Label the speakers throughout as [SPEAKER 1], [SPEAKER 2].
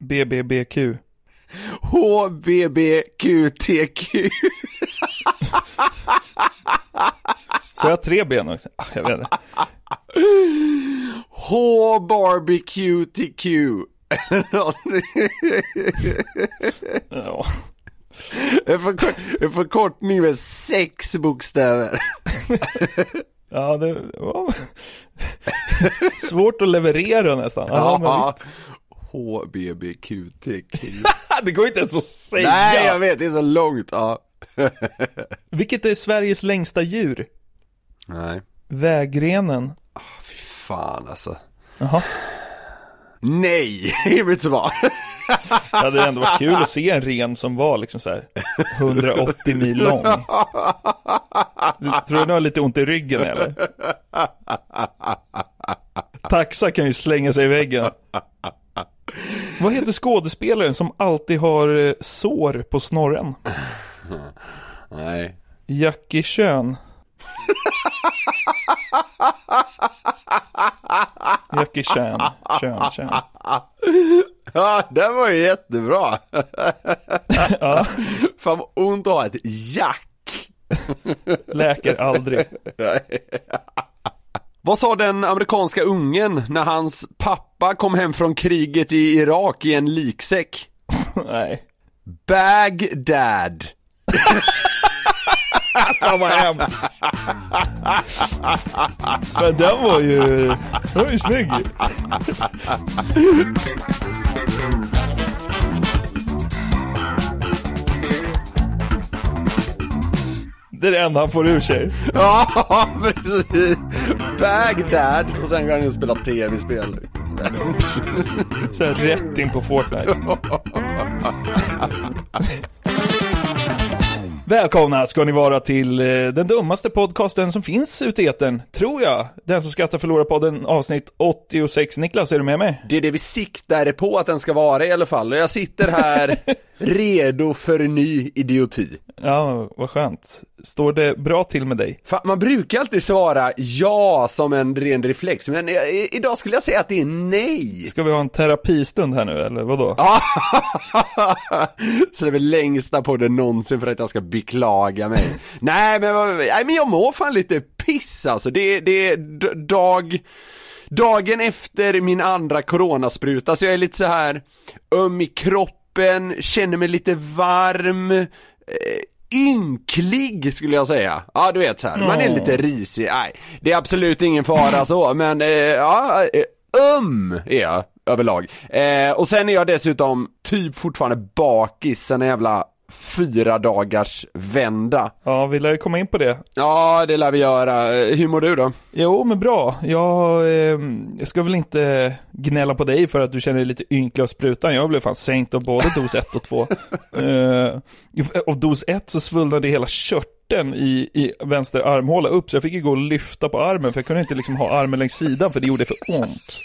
[SPEAKER 1] BBBQ.
[SPEAKER 2] HBBQTQ.
[SPEAKER 1] Så jag har tre ben också? Ah, Jag vet inte.
[SPEAKER 2] H-barbecue-TQ.
[SPEAKER 1] Ja.
[SPEAKER 2] En, förkort, en förkortning med sex bokstäver.
[SPEAKER 1] Ja, det var svårt att leverera nästan. Ja,
[SPEAKER 2] HBBQTQ.
[SPEAKER 1] Det går inte ens att säga.
[SPEAKER 2] Nej, jag vet, det är så långt. Ja.
[SPEAKER 1] Vilket är Sveriges längsta djur?
[SPEAKER 2] Nej,
[SPEAKER 1] Vägrenen.
[SPEAKER 2] fy fan alltså.
[SPEAKER 1] Jaha.
[SPEAKER 2] Nej, är mitt svar.
[SPEAKER 1] Det hade ändå varit kul att se en ren som var liksom så här 180 mil lång. Tror du har lite ont i ryggen eller? Taxa kan ju slänga sig i väggen. Vad heter skådespelaren som alltid har eh, sår på snorren?
[SPEAKER 2] Nej.
[SPEAKER 1] Jackie Chan. Jackie Chan, Chan, Chan.
[SPEAKER 2] Ja, det var ju jättebra.
[SPEAKER 1] Ja,
[SPEAKER 2] Fan vad ont att ha ett jack.
[SPEAKER 1] läker aldrig.
[SPEAKER 2] Vad sa den amerikanska ungen när hans pappa kom hem från kriget i Irak i en liksäck?
[SPEAKER 1] Nej.
[SPEAKER 2] Bagdad.
[SPEAKER 1] Fan vad hemskt. Men den var ju, den var ju snygg. Det är det enda han får ur sig.
[SPEAKER 2] Ja, precis. Bagdad. Och sen går han in och spelar tv-spel.
[SPEAKER 1] Sen rätt in på Fortnite. Välkomna ska ni vara till eh, den dummaste podcasten som finns ute i etern, tror jag. Den som skrattar förlorar podden avsnitt 86. Niklas, är du med mig?
[SPEAKER 2] Det är det vi siktar på att den ska vara i alla fall. Jag sitter här redo för ny idioti.
[SPEAKER 1] Ja, vad skönt. Står det bra till med dig?
[SPEAKER 2] Fan, man brukar alltid svara ja som en ren reflex, men i- idag skulle jag säga att det är nej.
[SPEAKER 1] Ska vi ha en terapistund här nu, eller vadå?
[SPEAKER 2] Så det är väl längsta på det någonsin för att jag ska beklaga mig. nej, men, nej men jag mår fan lite piss alltså. Det, det är dag, dagen efter min andra coronaspruta, så jag är lite så här öm i kroppen, känner mig lite varm, eh, ynklig skulle jag säga. Ja du vet så här. man är lite risig, nej det är absolut ingen fara så men eh, ja, eh, öm är jag överlag. Eh, och sen är jag dessutom typ fortfarande bakis sen en jävla fyra dagars vända.
[SPEAKER 1] Ja, vi lär ju komma in på det.
[SPEAKER 2] Ja, det lär vi göra. Eh, Hur mår du då?
[SPEAKER 1] Jo, men bra. Jag, eh, jag ska väl inte gnälla på dig för att du känner dig lite ynklig av sprutan. Jag blev fan sänkt av både dos 1 och 2. eh, av dos 1 så svullnade hela körteln i, i vänster armhåla upp, så jag fick ju gå och lyfta på armen, för jag kunde inte liksom ha armen längs sidan, för det gjorde för ont.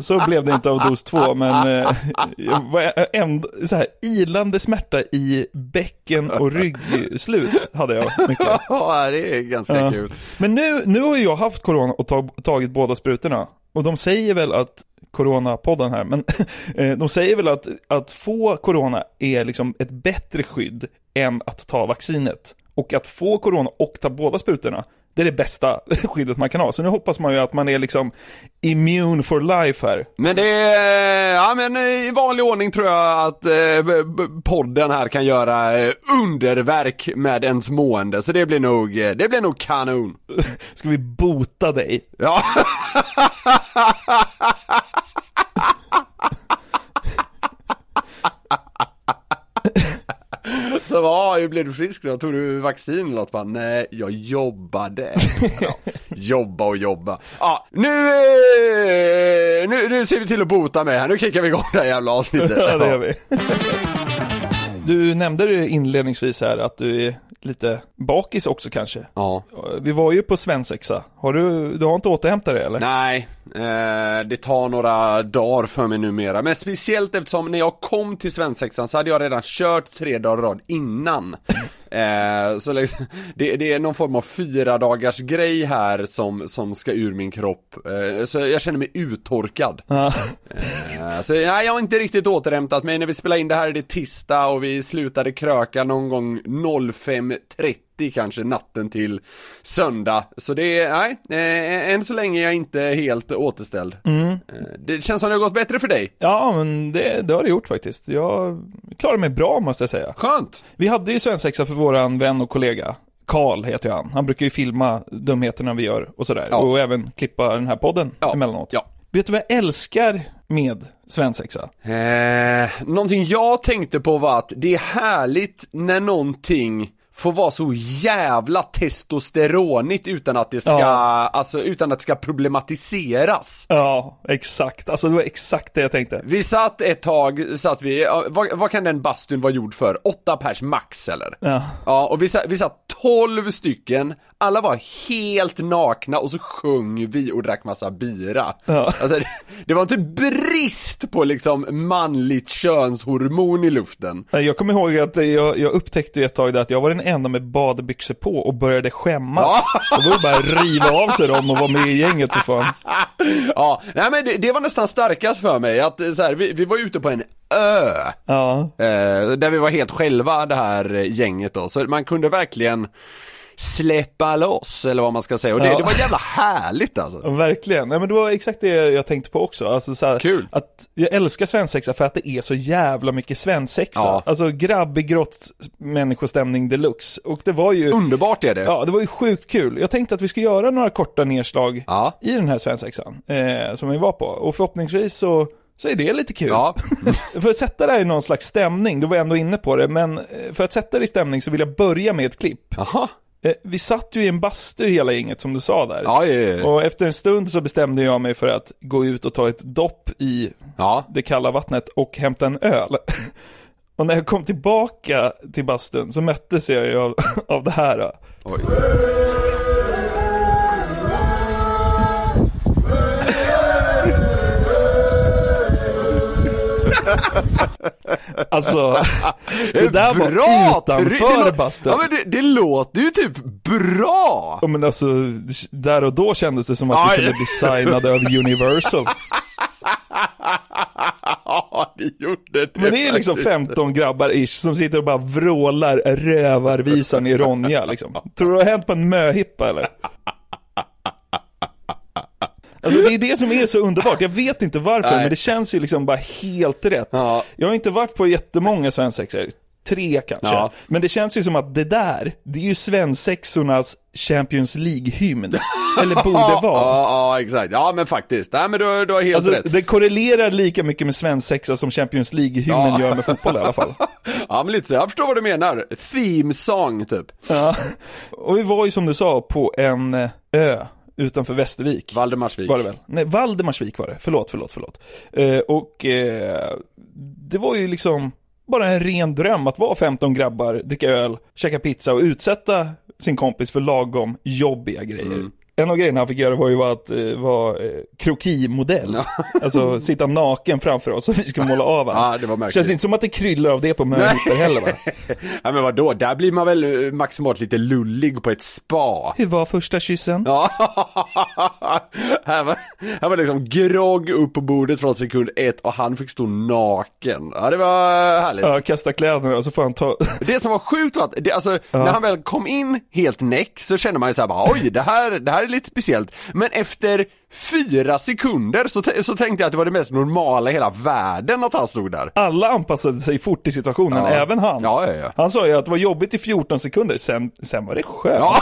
[SPEAKER 1] Så, blev det inte av dos 2, men eh, jag var ändå, så här, ilande smärta i bäcken och ryggslut hade jag mycket.
[SPEAKER 2] Ja, det är ganska
[SPEAKER 1] Ja.
[SPEAKER 2] kul.
[SPEAKER 1] Men nu, nu har jag haft corona och tag, tagit båda sprutorna. Och de säger väl att, Corona-podden här, men eh, de säger väl att, att få corona är liksom ett bättre skydd än att ta vaccinet. Och att få corona och ta båda sprutorna, Det är det bästa skyddet man kan ha. Så nu hoppas man ju att man är liksom immune for life här.
[SPEAKER 2] Men det är, ja men i vanlig ordning tror jag att eh, podden här kan göra eh, underverk med ens mående, så det blir nog, eh, det blir nog kanon.
[SPEAKER 1] Ska vi bota dig?
[SPEAKER 2] Ja. Så bara, hur blev du frisk då? Tog du vaccin eller något? Bara, Nej, jag jobbade. Ja, jobba och jobba. Ja, nu, eh, nu, nu ser vi till att bota mig här. Nu kickar vi igång det här jävla avsnittet.
[SPEAKER 1] Ja, det gör vi. Du nämnde det inledningsvis här att du är lite bakis också kanske.
[SPEAKER 2] Ja.
[SPEAKER 1] Vi var ju på svensexa. Har du, du har inte återhämtat dig eller?
[SPEAKER 2] Nej, eh, det tar några dagar för mig numera. Men speciellt eftersom när jag kom till svensexan så hade jag redan kört tre dagar rad innan. Eh, så liksom, det, det är någon form av fyra dagars grej här som, som ska ur min kropp. Eh, så jag känner mig uttorkad. Eh, så nej, jag har inte riktigt återhämtat mig. När vi spelar in det här är det tisdag och vi slutade kröka någon gång 05.30 kanske natten till söndag. Så det är, nej, eh, än så länge är jag inte helt återställd. Eh, det känns som det har gått bättre för dig.
[SPEAKER 1] Ja, men det, det har det gjort faktiskt. Jag klarar mig bra måste jag säga.
[SPEAKER 2] Skönt!
[SPEAKER 1] Vi hade ju svensexa för våran vän och kollega. Karl heter han. Han brukar ju filma dumheterna vi gör och sådär.
[SPEAKER 2] Ja.
[SPEAKER 1] Och även klippa den här podden
[SPEAKER 2] Ja.
[SPEAKER 1] emellanåt.
[SPEAKER 2] Ja.
[SPEAKER 1] Vet du vad jag älskar med svensexa?
[SPEAKER 2] Eh, någonting jag tänkte på var att det är härligt när någonting får vara så jävla testosteronigt utan att det ska,
[SPEAKER 1] Ja.
[SPEAKER 2] alltså utan att det ska problematiseras.
[SPEAKER 1] Ja, exakt. Alltså det var exakt det jag tänkte.
[SPEAKER 2] Vi satt ett tag, satt vi, vad, vad kan den bastun vara gjord för? Åtta pers max eller?
[SPEAKER 1] Ja.
[SPEAKER 2] Ja, och vi satt, vi satt 12 stycken, alla var helt nakna och så sjöng vi och drack massa bira.
[SPEAKER 1] Ja.
[SPEAKER 2] Alltså, det, var inte brist på liksom manligt könshormon i luften.
[SPEAKER 1] Jag kommer ihåg att jag, jag upptäckte ett tag där att jag var den enda med badbyxor på och började skämmas.
[SPEAKER 2] Ja.
[SPEAKER 1] Det var bara att riva av sig dem och vara med i gänget för fan.
[SPEAKER 2] Ja, nej men det, det var nästan starkast för mig att eh, så här, vi, vi var ute på en ö.
[SPEAKER 1] Ja,
[SPEAKER 2] Eh, där vi var helt själva det här eh, gänget då, så man kunde verkligen släppa loss eller vad man ska säga och det,
[SPEAKER 1] Ja.
[SPEAKER 2] det var jävla härligt alltså.
[SPEAKER 1] Ja, Verkligen, nej men det var exakt det jag tänkte på också. Alltså, så här,
[SPEAKER 2] Kul.
[SPEAKER 1] Att jag älskar svensexa för att det är så jävla mycket svensexa.
[SPEAKER 2] Ja.
[SPEAKER 1] Alltså grabbig grått människostämning deluxe. Och det var ju,
[SPEAKER 2] Underbart är det.
[SPEAKER 1] ja det var ju sjukt kul. Jag tänkte att vi ska göra några korta nedslag
[SPEAKER 2] Ja.
[SPEAKER 1] i den här svensexan. Eh, som vi var på. Och förhoppningsvis så, så är det lite kul.
[SPEAKER 2] Ja.
[SPEAKER 1] För att sätta det här i någon slags stämning, du var ändå inne på det, men eh, för att sätta det i stämning så vill jag börja med ett klipp.
[SPEAKER 2] Jaha.
[SPEAKER 1] Eh, Vi satt ju i en bastu hela gänget som du sa där.
[SPEAKER 2] Ja, ja, ja.
[SPEAKER 1] Och efter en stund så bestämde jag mig för att gå ut och ta ett dopp i det kalla vattnet och hämta en öl. Och när jag kom tillbaka till bastun så möttes jag ju av, av det här.
[SPEAKER 2] Oj.
[SPEAKER 1] Alltså, det där var
[SPEAKER 2] Bra!
[SPEAKER 1] utanför
[SPEAKER 2] Det lå-
[SPEAKER 1] bastun.
[SPEAKER 2] Ja men det, det låter ju typ bra!
[SPEAKER 1] Ja, men alltså, där och då kändes det som att vi kunde bli signade av Universal.
[SPEAKER 2] Ja, det gjorde det
[SPEAKER 1] Men det är liksom
[SPEAKER 2] faktiskt.
[SPEAKER 1] 15 grabbar ish som sitter och bara vrålar rövarvisan i Ronja liksom. Tror du det har hänt på en möhippa eller? Alltså det är det som är så underbart, jag vet inte varför
[SPEAKER 2] Nej.
[SPEAKER 1] men det känns ju liksom bara helt rätt.
[SPEAKER 2] Ja.
[SPEAKER 1] Jag har inte varit på jättemånga svensexor, tre kanske.
[SPEAKER 2] Ja.
[SPEAKER 1] Men det känns ju som att det där, det är ju svensexornas Champions League-hymn. Eller borde vara.
[SPEAKER 2] ja, ja, exakt. Ja, men faktiskt. Nej, men du, du har helt
[SPEAKER 1] Alltså,
[SPEAKER 2] rätt.
[SPEAKER 1] det korrelerar lika mycket med svensexa som Champions League-hymnen
[SPEAKER 2] Ja.
[SPEAKER 1] gör med fotboll i alla fall.
[SPEAKER 2] Ja, men lite så. Jag förstår vad du menar. Theme song, typ.
[SPEAKER 1] Ja. Och vi var ju som du sa på en eh, ö utanför Västervik.
[SPEAKER 2] Valdemarsvik.
[SPEAKER 1] Var det väl? Nej, Valdemarsvik var det. Förlåt, förlåt, förlåt. Eh, och eh, det var ju liksom bara en ren dröm att vara 15 grabbar, dricka öl, käka pizza och utsätta sin kompis för lagom jobbiga grejer. En av grejerna han fick göra var ju att eh, vara eh, krokimodell. Alltså sitta naken framför oss och vi ska måla av.
[SPEAKER 2] Ja, det var märkligt.
[SPEAKER 1] Känns inte som att det kryllar av det på möhipper heller va?
[SPEAKER 2] Ja men vadå, där blir man väl eh, maximalt lite lullig på ett spa.
[SPEAKER 1] Hur var första kyssen?
[SPEAKER 2] Ja, här var, här var liksom grogg upp på bordet från sekund ett och han fick stå naken. Ja det var härligt.
[SPEAKER 1] Ja, kasta kläderna och så får han ta...
[SPEAKER 2] Det som var sjukt var att, det, alltså, när han väl kom in helt näck så kände man ju såhär bara, oj det här, det här är lite speciellt. Men efter fyra sekunder så, så tänkte jag att det var det mest normala i hela världen att han stod där.
[SPEAKER 1] Alla anpassade sig fort till situationen,
[SPEAKER 2] Ja.
[SPEAKER 1] även han.
[SPEAKER 2] Ja, ja, ja.
[SPEAKER 1] Han sa ju att det var jobbigt i 14 sekunder, sen, sen var det skönt.
[SPEAKER 2] Ja,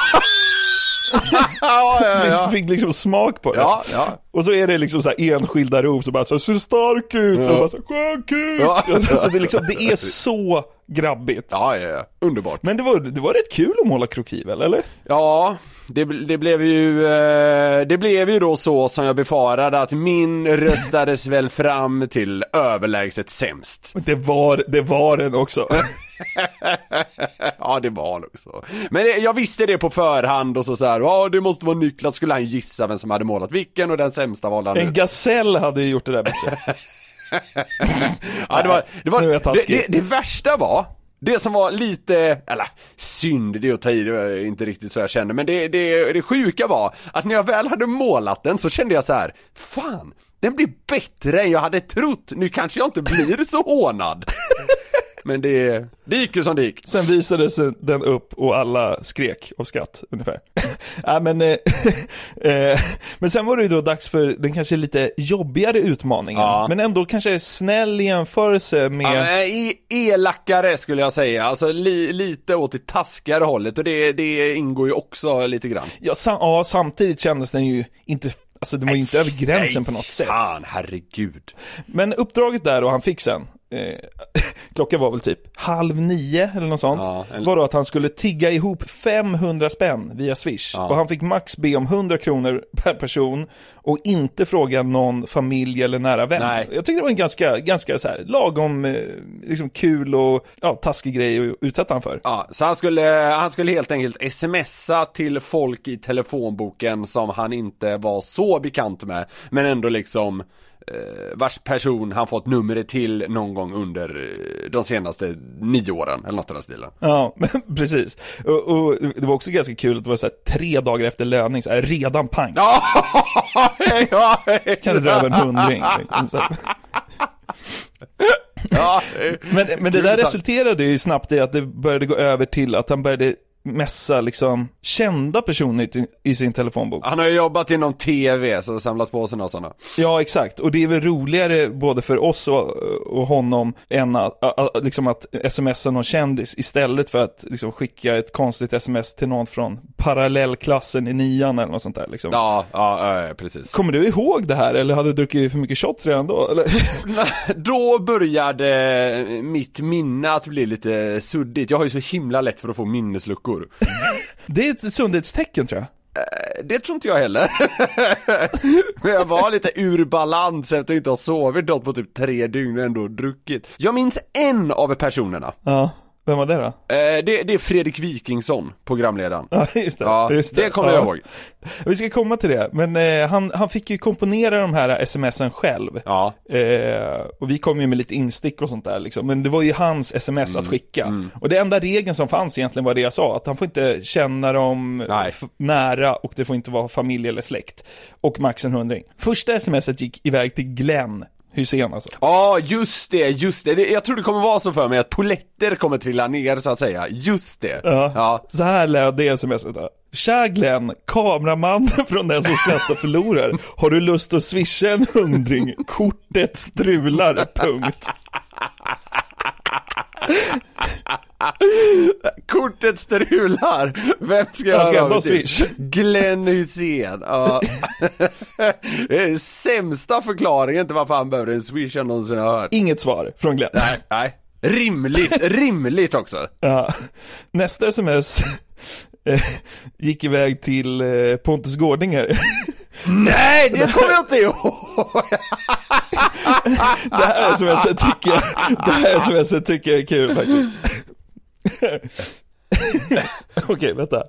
[SPEAKER 2] ja, ja,
[SPEAKER 1] Vi
[SPEAKER 2] ja.
[SPEAKER 1] fick liksom smak på det.
[SPEAKER 2] Ja, ja.
[SPEAKER 1] Och så är det liksom så här enskilda rop som bara så ser stark ut och bara så skönk ut.
[SPEAKER 2] Ja.
[SPEAKER 1] Så det, är liksom, det är så grabbigt.
[SPEAKER 2] Ja, ja, ja. underbart.
[SPEAKER 1] Men det var, det var rätt kul att måla kroki väl, eller?
[SPEAKER 2] Ja, det, det blev ju, eh, det blev ju då så som jag befarade att min röstades väl fram till överlägset sämst.
[SPEAKER 1] Det var, det var den också.
[SPEAKER 2] ja, det var nog så. Men jag visste det på förhand och så så här, ja det måste vara Niklas, skulle han gissa vem som hade målat vilken och den sämsta valde han
[SPEAKER 1] En
[SPEAKER 2] ut.
[SPEAKER 1] gasell hade ju gjort det där bättre.
[SPEAKER 2] Ja, det var, det, var, det, det, det värsta var, det som var lite, eller synd, det är att ta i, det var inte riktigt så jag kände, men det, det, det sjuka var att när jag väl hade målat den så kände jag så här, fan, den blir bättre än jag hade trott, nu kanske jag inte blir så hånad. Men det, det gick ju som det gick.
[SPEAKER 1] Sen visades den upp och alla skrek av skratt ungefär. ja, men, eh, eh, men sen var det ju då dags för den kanske lite jobbigare utmaningen.
[SPEAKER 2] Ja.
[SPEAKER 1] Men ändå kanske snäll i jämförelse med...
[SPEAKER 2] Ja, men e- elakare skulle jag säga, alltså li, lite åt det taskigare hållet och det, det ingår ju också lite grann.
[SPEAKER 1] Ja, sam- ja, samtidigt kändes den ju inte, alltså den var ju inte över gränsen
[SPEAKER 2] Nej,
[SPEAKER 1] på något sätt.
[SPEAKER 2] Fan, herregud.
[SPEAKER 1] Men uppdraget där och han fick sen, eh, klockan var väl typ halv nio eller något sånt,
[SPEAKER 2] Ja, en-
[SPEAKER 1] var då att han skulle tigga ihop 500 spänn via swish.
[SPEAKER 2] Ja.
[SPEAKER 1] Och han fick max be om 100 kronor per person och inte fråga någon familj eller nära vän.
[SPEAKER 2] Nej.
[SPEAKER 1] Jag tyckte det var en ganska, ganska så här, lagom eh, liksom kul och ja, taskig grej att utsätta han för.
[SPEAKER 2] Ja, så han skulle, han skulle helt enkelt smsa till folk i telefonboken som han inte var så bekant med, men ändå liksom vars person han fått numret till någon gång under eh, de senaste nio åren, eller något i den stilen.
[SPEAKER 1] Ja, precis. Och, och det var också ganska kul att det var så här, tre dagar efter löning, så här, redan pang.
[SPEAKER 2] Ja,
[SPEAKER 1] Kan det dra över en hundring. liksom, Men, men det där resulterade ju snabbt i att det började gå över till att han började mässa liksom kända personer i, i sin telefonbok.
[SPEAKER 2] Han har ju jobbat inom TV, så samlat på sig några sådana.
[SPEAKER 1] Ja, exakt. Och det är väl roligare både för oss och, och honom än att, att, liksom att smsa någon kändis istället för att liksom skicka ett konstigt sms till någon från parallellklassen i nian eller något sånt där liksom.
[SPEAKER 2] Ja, ja, ja, precis.
[SPEAKER 1] Kommer du ihåg det här eller hade du druckit för mycket shots redan då? Eller?
[SPEAKER 2] Då började mitt minne att bli lite suddigt. Jag har ju så himla lätt för att få minnesluckor.
[SPEAKER 1] Det är ett sundhetstecken tror jag.
[SPEAKER 2] Det tror inte jag heller. Men jag var lite ur balans efter att inte ha sovit något på typ tre dygn och ändå druckit. Jag minns en av personerna.
[SPEAKER 1] Ja, vem var det då?
[SPEAKER 2] Eh, det, det är Fredrik Wikingsson, programledaren.
[SPEAKER 1] Ja, just det.
[SPEAKER 2] Ja,
[SPEAKER 1] just
[SPEAKER 2] det kommer jag ihåg.
[SPEAKER 1] Vi ska komma till det, men eh, han, han fick ju komponera de här smsen själv.
[SPEAKER 2] Ja,
[SPEAKER 1] Eh, och vi kom ju med lite instick och sånt där liksom. Men det var ju hans sms
[SPEAKER 2] Mm,
[SPEAKER 1] att skicka. Och det enda regeln som fanns egentligen var det jag sa, att han får inte känna dem nära och det får inte vara familj eller släkt. Och max en hundring. Första smset gick iväg till Glenn Hysén alltså.
[SPEAKER 2] Ja, just det, just det. Jag tror det kommer vara så för mig att poletter kommer trilla ner så att säga. Just det.
[SPEAKER 1] Ja.
[SPEAKER 2] ja.
[SPEAKER 1] Så här löd det smset då. Tja Glenn, kameramannen från den som skrattar förlorar. Har du lust att swisha en hundring? Kortet strular, punkt.
[SPEAKER 2] Kortet strular! Vem ska
[SPEAKER 1] Jag ska
[SPEAKER 2] till?
[SPEAKER 1] swish.
[SPEAKER 2] Glenn Hysén, ja. Sämsta förklaringen till varför han behöver en swish jag någonsin har hört.
[SPEAKER 1] Inget svar från Glenn.
[SPEAKER 2] Nej, nej. Rimligt, rimligt också.
[SPEAKER 1] Ja. Nästa sms eh, gick iväg till eh, Pontus Gårdinger.
[SPEAKER 2] Nej, det kommer jag inte ihåg!
[SPEAKER 1] Det här smset tycker jag, det här smset tycker jag är kul faktiskt. Okej, vänta.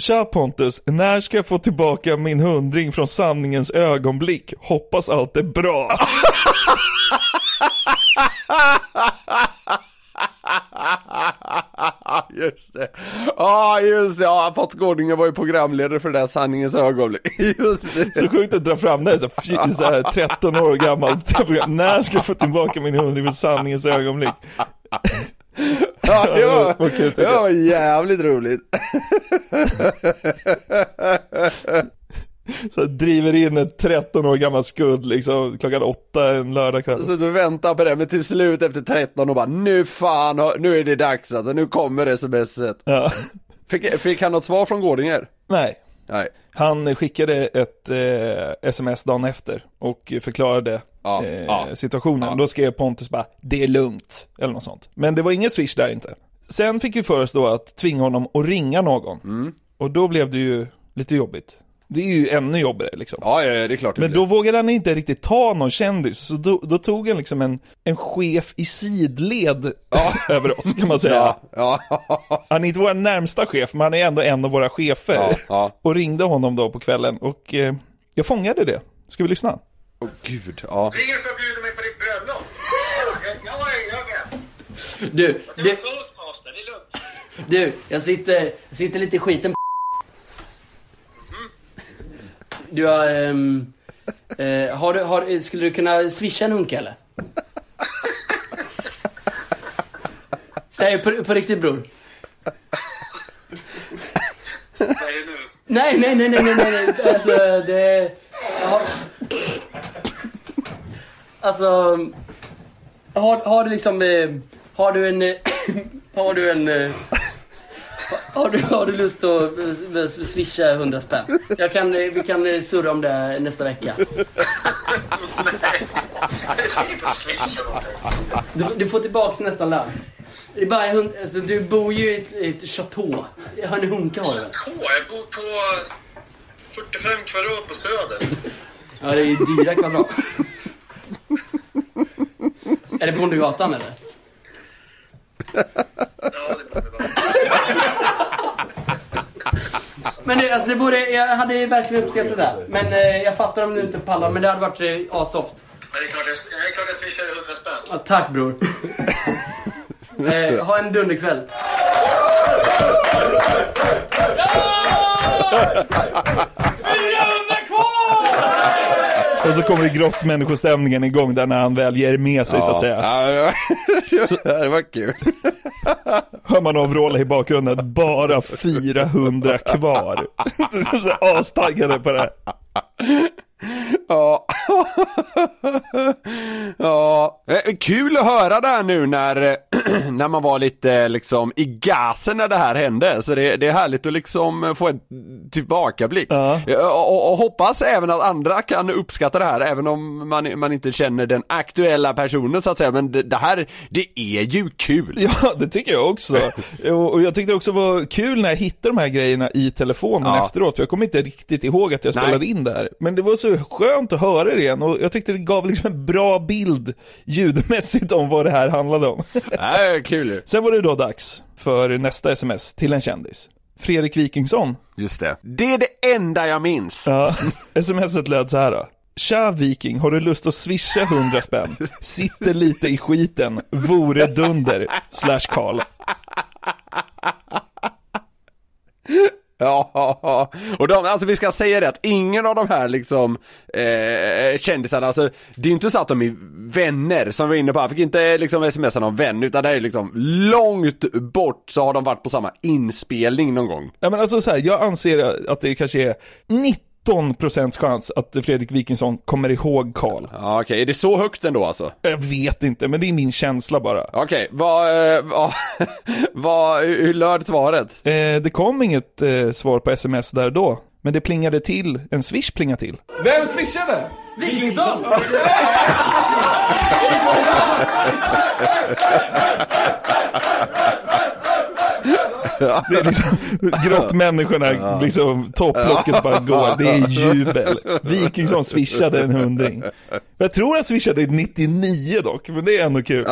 [SPEAKER 1] Tja Pontus, när ska jag få tillbaka min hundring från sanningens ögonblick? Hoppas allt är bra.
[SPEAKER 2] just det. Ja, just det. Ja, Pottgårdingen var ju programledare för det där sanningens ögonblick. Just det.
[SPEAKER 1] Så sjukt att dra fram det så, så här 13 år program. När ska jag få tillbaka min hundring från sanningens ögonblick?
[SPEAKER 2] Ja, det var,
[SPEAKER 1] kul,
[SPEAKER 2] det var jävligt roligt.
[SPEAKER 1] Så driver in ett 13 år gammalt skudd liksom klockan åtta en lördagkväll.
[SPEAKER 2] Så du väntar på det, men till slut efter 13 och bara nu fan, nu är det dags alltså, nu kommer smset.
[SPEAKER 1] Ja.
[SPEAKER 2] Fick, fick han något svar från Gårdinger?
[SPEAKER 1] Nej,
[SPEAKER 2] Nej.
[SPEAKER 1] han skickade ett eh, sms dagen efter och förklarade
[SPEAKER 2] Ja,
[SPEAKER 1] eh,
[SPEAKER 2] ja,
[SPEAKER 1] situationen.
[SPEAKER 2] ja.
[SPEAKER 1] Då skrev Pontus bara, det är lugnt, eller något sånt. Men det var ingen swish där inte. Sen fick vi för oss då att tvinga honom att ringa någon.
[SPEAKER 2] Mm.
[SPEAKER 1] Och då blev det ju lite jobbigt. Det är ju ännu jobbigare liksom.
[SPEAKER 2] Ja, ja, det är klart det
[SPEAKER 1] Men
[SPEAKER 2] blir.
[SPEAKER 1] då vågade han inte riktigt ta någon kändis, så då, då tog han liksom en, en chef i sidled över oss kan man säga.
[SPEAKER 2] Ja, ja,
[SPEAKER 1] Han är inte vår närmsta chef, men han är ändå en av våra chefer.
[SPEAKER 2] ja, ja.
[SPEAKER 1] Och ringde honom då på kvällen och eh, jag fångade det. Ska vi lyssna?
[SPEAKER 2] Åh gud, ja.
[SPEAKER 3] Ringer för att bjuda mig på ditt bröllop. Jag är jag med.
[SPEAKER 4] Du,
[SPEAKER 3] Det var
[SPEAKER 4] du,
[SPEAKER 3] toastmaster, det är lugnt.
[SPEAKER 4] du, jag sitter, jag sitter lite i skiten Du har, um, uh, har du, har, skulle du kunna swisha en hunka eller? Nej, på, på riktigt bror.
[SPEAKER 3] Vad nu?
[SPEAKER 4] Nej, nej, nej, nej, nej, nej, nej. alltså det... Har, alltså, har, har du liksom, eh, har du en, eh, har du en, har du, har du lust att eh, swisha 100 spänn? Jag kan, eh, vi kan eh, surra om det nästa vecka. Du, du får tillbaks nästan lön. Det är bara, hund- alltså, du bor ju i ett, i ett chateau. Har ni hunka har du väl?
[SPEAKER 3] Jag bor på 45 kvadrat på Söder.
[SPEAKER 4] Ja, det är ju dyra kvadrat. Är det Bondegatan eller?
[SPEAKER 3] Ja, det borde vara.
[SPEAKER 4] Men det, alltså det vore, jag hade verkligen uppskattat det. Men eh, jag fattar om du inte pallar, men det hade varit eh, asoft.
[SPEAKER 3] Men det är klart jag, det är klart jag swishar 100 spänn.
[SPEAKER 4] Ja, tack bror. eh, ha en dunderkväll.
[SPEAKER 1] Och så kommer grottmänniskostämningen igång där när han väl ger med sig så att säga.
[SPEAKER 2] Ja, ja, det var kul.
[SPEAKER 1] Hör man av Vråla i bakgrunden, bara 400 kvar. astaggade på det här.
[SPEAKER 2] Ja. ja. Eh, Kul att höra det här nu när, eh, när man var lite liksom i gasen när det här hände. Så det, det är härligt att liksom få en tillbakablick.
[SPEAKER 1] Ja.
[SPEAKER 2] Och, och, och hoppas även att andra kan uppskatta det här, även om man, man inte känner den aktuella personen så att säga. Men det, det här, det är ju kul.
[SPEAKER 1] Ja, det tycker jag också. Och och jag tyckte det också var kul när jag hittade de här grejerna i telefonen
[SPEAKER 2] Ja.
[SPEAKER 1] efteråt, för jag kommer inte riktigt ihåg att jag
[SPEAKER 2] Nej.
[SPEAKER 1] spelade in det här. Men det var så skönt att höra det igen och jag tyckte det gav liksom en bra bild ljudmässigt om vad det här handlade om.
[SPEAKER 2] Nej, kul ju.
[SPEAKER 1] Sen var det då dags för nästa sms till en kändis. Fredrik Wikingsson.
[SPEAKER 2] Just det. Det är det enda jag minns.
[SPEAKER 1] Ja, smset löd så här då. Tja Viking, har du lust att swisha 100 spänn? Sitter lite i skiten, vore dunder, slash Karl.
[SPEAKER 2] Ja, och de, alltså vi ska säga det att ingen av de här liksom eh, kändisarna, alltså det är ju inte så att de är vänner som vi var inne på, han fick inte liksom smsa någon vän utan det är liksom långt bort så har de varit på samma inspelning någon gång.
[SPEAKER 1] Ja men alltså så här, jag anser att det kanske är 90 19% chans att Fredrik Wikingsson kommer ihåg Karl.
[SPEAKER 2] Ja okej, är det så högt ändå alltså?
[SPEAKER 1] Jag vet inte, men det är min känsla bara.
[SPEAKER 2] Okej, vad, eh, vad, vad, hur löd svaret?
[SPEAKER 1] Eh, det kom inget eh, svar på sms där då, men det plingade till, en swish plingade till.
[SPEAKER 5] Vem swishade?
[SPEAKER 4] Wikingsson!
[SPEAKER 1] Det är liksom, grottmänniskorna, liksom, topplocket bara går, det är jubel. Wikingsson swishade en hundring. Jag tror han swishade 99 dock, men det är ändå kul.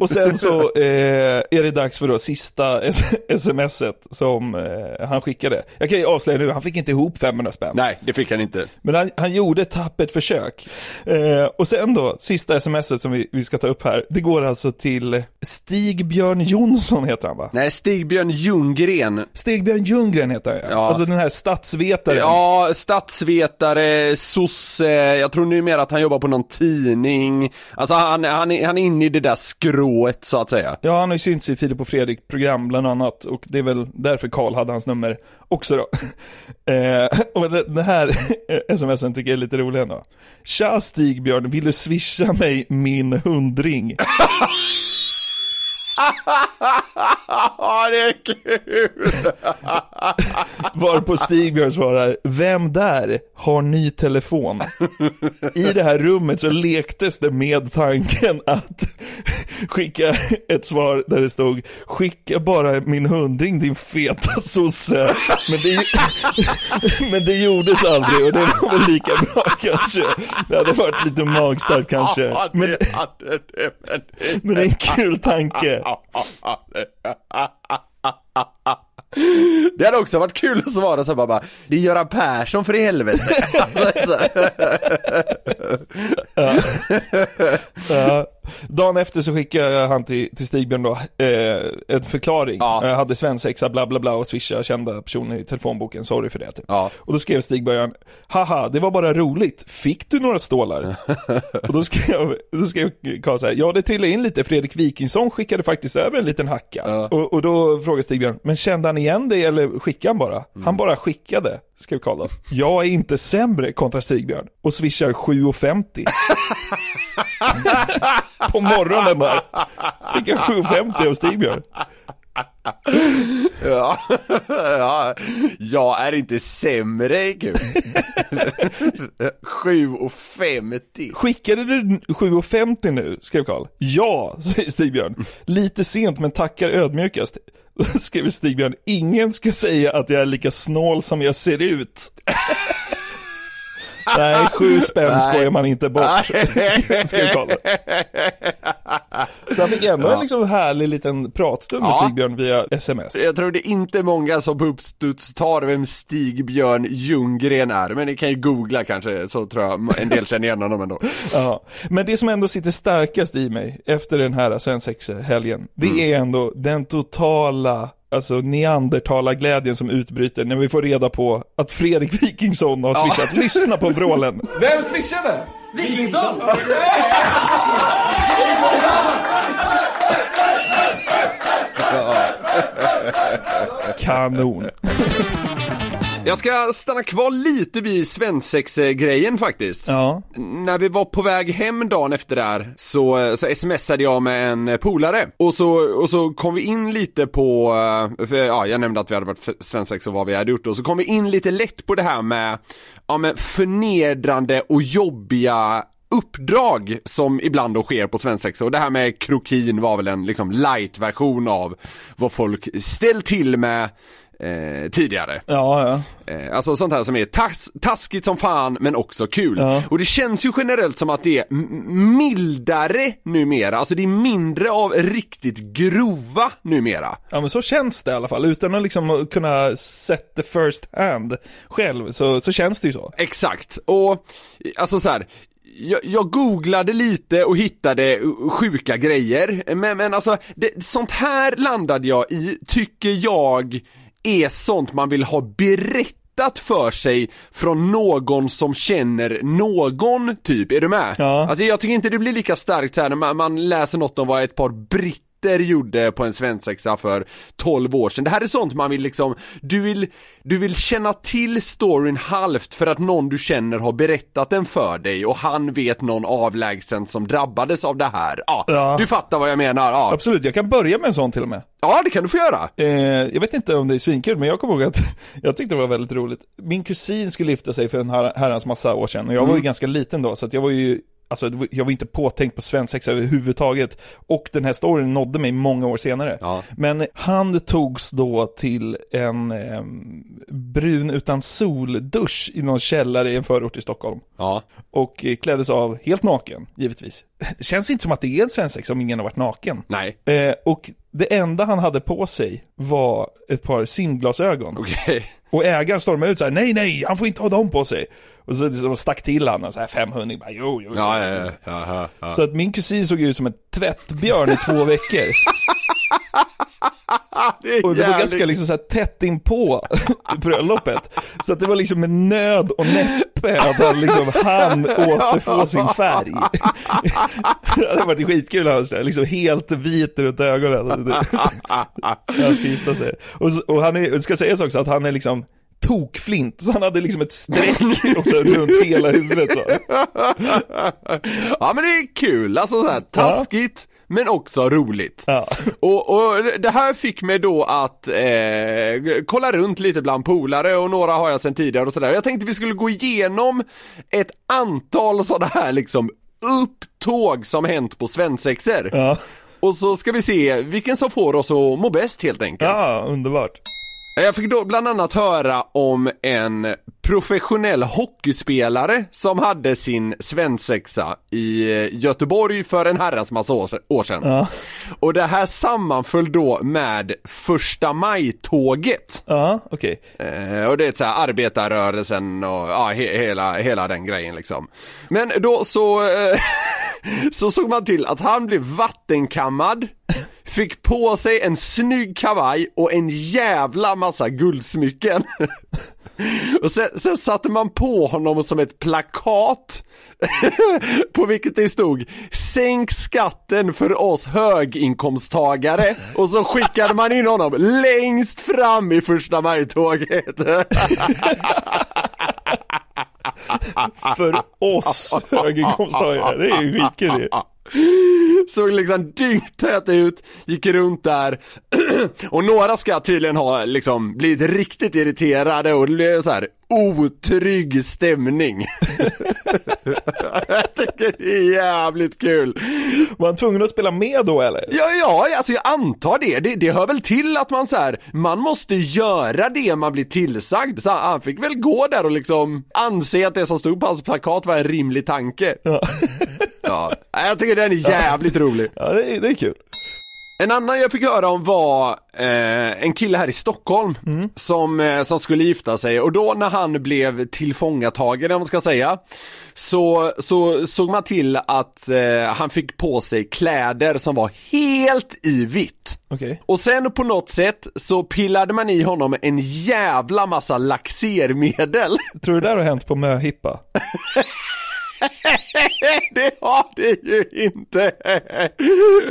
[SPEAKER 1] Och sen så eh, är det dags för då sista smset som eh, han skickade. Jag kan ju avslöja nu, han fick inte ihop 500 spänn.
[SPEAKER 2] Nej, det fick han inte.
[SPEAKER 1] Men han, han gjorde ett tappert försök. Eh, och sen då, sista smset som vi, vi ska ta upp här, det går alltså till Stig-Björn Jonsson heter han va?
[SPEAKER 2] Nej, Stigbjörn Ljunggren.
[SPEAKER 1] Stig-Björn Ljunggren heter han ja. Alltså den här statsvetaren.
[SPEAKER 2] Ja, statsvetare, sosse, jag tror numera att han jobbar på någon tidning. Alltså han, han, är, han är inne i det där skrået så att säga.
[SPEAKER 1] Ja, han har ju synts i Filip och Fredrik program bland annat och det är väl därför Karl hade hans nummer också då. Eh, och det här smsen tycker jag är lite rolig ändå. Tja Stigbjörn, vill du swisha mig min hundring?
[SPEAKER 2] Det är kul!
[SPEAKER 1] Varpå Stigbjörn svarar, vem där har ny telefon? I det här rummet så lektes det med tanken att skicka ett svar där det stod, skicka bara min hundring din feta sosse. Men det, men det gjordes aldrig och det var väl lika bra kanske. Det hade varit lite magstarkt kanske. Men,
[SPEAKER 2] men det
[SPEAKER 1] är en kul tanke.
[SPEAKER 2] Det hade också varit kul att svara så bara, bara Det är Göran Persson för i helvete. Alltså, så.
[SPEAKER 1] Ja. Dagen efter så skickade han till, till Stigbjörn då, eh, en förklaring.
[SPEAKER 2] Ja.
[SPEAKER 1] Jag hade svensexa bla bla bla och swisha kända personer i telefonboken, sorry för det typ.
[SPEAKER 2] Ja.
[SPEAKER 1] Och då skrev Stigbjörn, haha, det var bara roligt, fick du några stålar? och då skrev, då skrev Karl så här, ja det trillade in lite, Fredrik Wikingsson skickade faktiskt över en liten hacka.
[SPEAKER 2] Ja.
[SPEAKER 1] Och, och då frågade Stigbjörn, men kände han igen dig eller skickade han bara?
[SPEAKER 2] Mm.
[SPEAKER 1] Han bara skickade, skrev Karl då. Jag är inte sämre, kontra Stigbjörn, och swishar 7,50. På morgonen där. Fick jag 7,50 av Stigbjörn.
[SPEAKER 2] Ja. ja, jag är inte sämre kul. 7,50.
[SPEAKER 1] Skickade du 7,50 nu? skrev Karl. Ja, säger Stigbjörn. Lite sent men tackar ödmjukast. Skrev Stigbjörn, ingen ska säga att jag är lika snål som jag ser ut. Nej, sju spänn skojar man inte bort, skrev Karl. Så han fick ändå en liksom härlig liten pratstund med
[SPEAKER 2] Ja.
[SPEAKER 1] Stigbjörn via sms.
[SPEAKER 2] Jag tror det är inte många som på uppstuds tar vem Stig-Björn Ljunggren är, men ni kan ju googla kanske, så tror jag en del känner igen honom ändå.
[SPEAKER 1] Ja, men det som ändå sitter starkast i mig efter den här svensexa-helgen, det är ändå den totala Alltså neandertalarglädjen som utbryter när vi får reda på att Fredrik Wikingsson har swishat. Lyssna på vrålen.
[SPEAKER 5] Vem swishade?
[SPEAKER 4] Wikingsson!
[SPEAKER 1] Kanon.
[SPEAKER 2] Jag ska stanna kvar lite vid svensex-grejen faktiskt.
[SPEAKER 1] Ja.
[SPEAKER 2] När vi var på väg hem dagen efter där så, så smsade jag med en polare och så, och så kom vi in lite på, för, ja jag nämnde att vi hade varit svensex och vad vi hade gjort och så kom vi in lite lätt på det här med, ja men förnedrande och jobbiga uppdrag som ibland då sker på svensexa och det här med krokin var väl en liksom light-version av vad folk ställt till med eh, tidigare.
[SPEAKER 1] Ja, ja.
[SPEAKER 2] Eh, Alltså sånt här som är tas taskigt som fan men också kul.
[SPEAKER 1] Ja.
[SPEAKER 2] Och det känns ju generellt som att det är mildare numera, alltså det är mindre av riktigt grova numera.
[SPEAKER 1] Ja men så känns det i alla fall, utan att liksom kunna set the first hand själv, så, så känns det ju så.
[SPEAKER 2] Exakt, och alltså så här. Jag, jag googlade lite och hittade sjuka grejer, men, men alltså det, sånt här landade jag i, tycker jag är sånt man vill ha berättat för sig från någon som känner någon typ, är du med?
[SPEAKER 1] Ja.
[SPEAKER 2] Alltså jag tycker inte det blir lika starkt så här när man, man läser något om vad ett par britter gjorde på en svensexa för 12 år sedan. Det här är sånt man vill liksom, du vill, du vill känna till storyn halvt för att någon du känner har berättat den för dig och han vet någon avlägsen som drabbades av det här. Ja,
[SPEAKER 1] Ja.
[SPEAKER 2] du fattar vad jag menar. Ja.
[SPEAKER 1] Absolut, jag kan börja med en sån till och med.
[SPEAKER 2] ja, det kan du få göra.
[SPEAKER 1] Eh, jag vet inte om det är svinkul, men jag kommer ihåg att jag tyckte det var väldigt roligt. Min kusin skulle gifta sig för en her- herrans massa år sedan och jag var ju ganska liten då, så att jag var ju alltså jag var inte påtänkt på svensexa överhuvudtaget. Och den här storyn nådde mig många år senare.
[SPEAKER 2] Ja.
[SPEAKER 1] Men han togs då till en eh, brun utan sol-dusch i någon källare i en förort i Stockholm.
[SPEAKER 2] Ja.
[SPEAKER 1] Och eh, kläddes av helt naken, givetvis. Det känns inte som att det är en svensexa om ingen har varit naken.
[SPEAKER 2] Nej.
[SPEAKER 1] Eh, och det enda han hade på sig var ett par simglasögon.
[SPEAKER 2] Okej.
[SPEAKER 1] Och ägaren stormade ut så här: nej nej, han får inte ha dem på sig. Och så, så stack till han så här 500, bara jo jo. jo.
[SPEAKER 2] Ja, ja, ja, ja.
[SPEAKER 1] Så att min kusin såg ut som en tvättbjörn i två veckor.
[SPEAKER 2] Det
[SPEAKER 1] Och det var ganska liksom så här tätt in på bröllopet. Så att det var liksom med nöd och näppe att han liksom han återfå sin färg. Det hade varit skitkul han här, liksom helt vit runt ögonen. Han ska gifta sig. Och, och han är, ska sägas också att han är liksom tokflint, så han hade liksom ett streck också runt hela huvudet.
[SPEAKER 2] Ja men det är kul, alltså så här, taskigt men också roligt.
[SPEAKER 1] Ja.
[SPEAKER 2] Och, och det här fick mig då att eh, kolla runt lite bland polare och några har jag sedan tidigare och sådär. Jag tänkte vi skulle gå igenom ett antal sådana här liksom upptåg som hänt på svensexer.
[SPEAKER 1] Ja.
[SPEAKER 2] Och så ska vi se vilken som får oss att må bäst helt enkelt.
[SPEAKER 1] ja, underbart.
[SPEAKER 2] Jag fick då bland annat höra om en professionell hockeyspelare som hade sin svensexa i Göteborg för en herrans massa år se- år sedan.
[SPEAKER 1] Ja.
[SPEAKER 2] Och det här sammanföll då med första maj-tåget.
[SPEAKER 1] Ja, okej.
[SPEAKER 2] Eh, och det är så här arbetarrörelsen och ja, he- hela, hela den grejen liksom. Men då så, eh, så såg man till att han blev vattenkammad, fick på sig en snygg kavaj och en jävla massa guldsmycken. Och sen, sen satte man på honom som ett plakat på vilket det stod Sänk skatten för oss höginkomsttagare och så skickade man in honom längst fram i första maj-tåget.
[SPEAKER 1] För oss höginkomsttagare, det är ju skitkul ju.
[SPEAKER 2] Såg liksom dygntät ut, gick runt där och några ska tydligen ha liksom blivit riktigt irriterade och det blev så här otrygg stämning. jag tycker det är jävligt kul.
[SPEAKER 1] Var han tvungen att spela med då eller?
[SPEAKER 2] Ja, ja, alltså jag antar det. det. Det hör väl till att man så här, man måste göra det man blir tillsagd. Så han fick väl gå där och liksom anse att det som stod på hans plakat var en rimlig tanke.
[SPEAKER 1] Ja,
[SPEAKER 2] Ja, jag tycker den är jävligt rolig.
[SPEAKER 1] ja det, är, det är kul.
[SPEAKER 2] En annan jag fick höra om var eh, en kille här i Stockholm som, eh, som skulle gifta sig och då när han blev tillfångatagen, om man ska säga, så, så såg man till att eh, han fick på sig kläder som var helt i vitt.
[SPEAKER 1] Okej.
[SPEAKER 2] Och sen på något sätt så pillade man i honom en jävla massa laxermedel.
[SPEAKER 1] Tror du det där har hänt på möhippa?
[SPEAKER 2] det har det ju inte.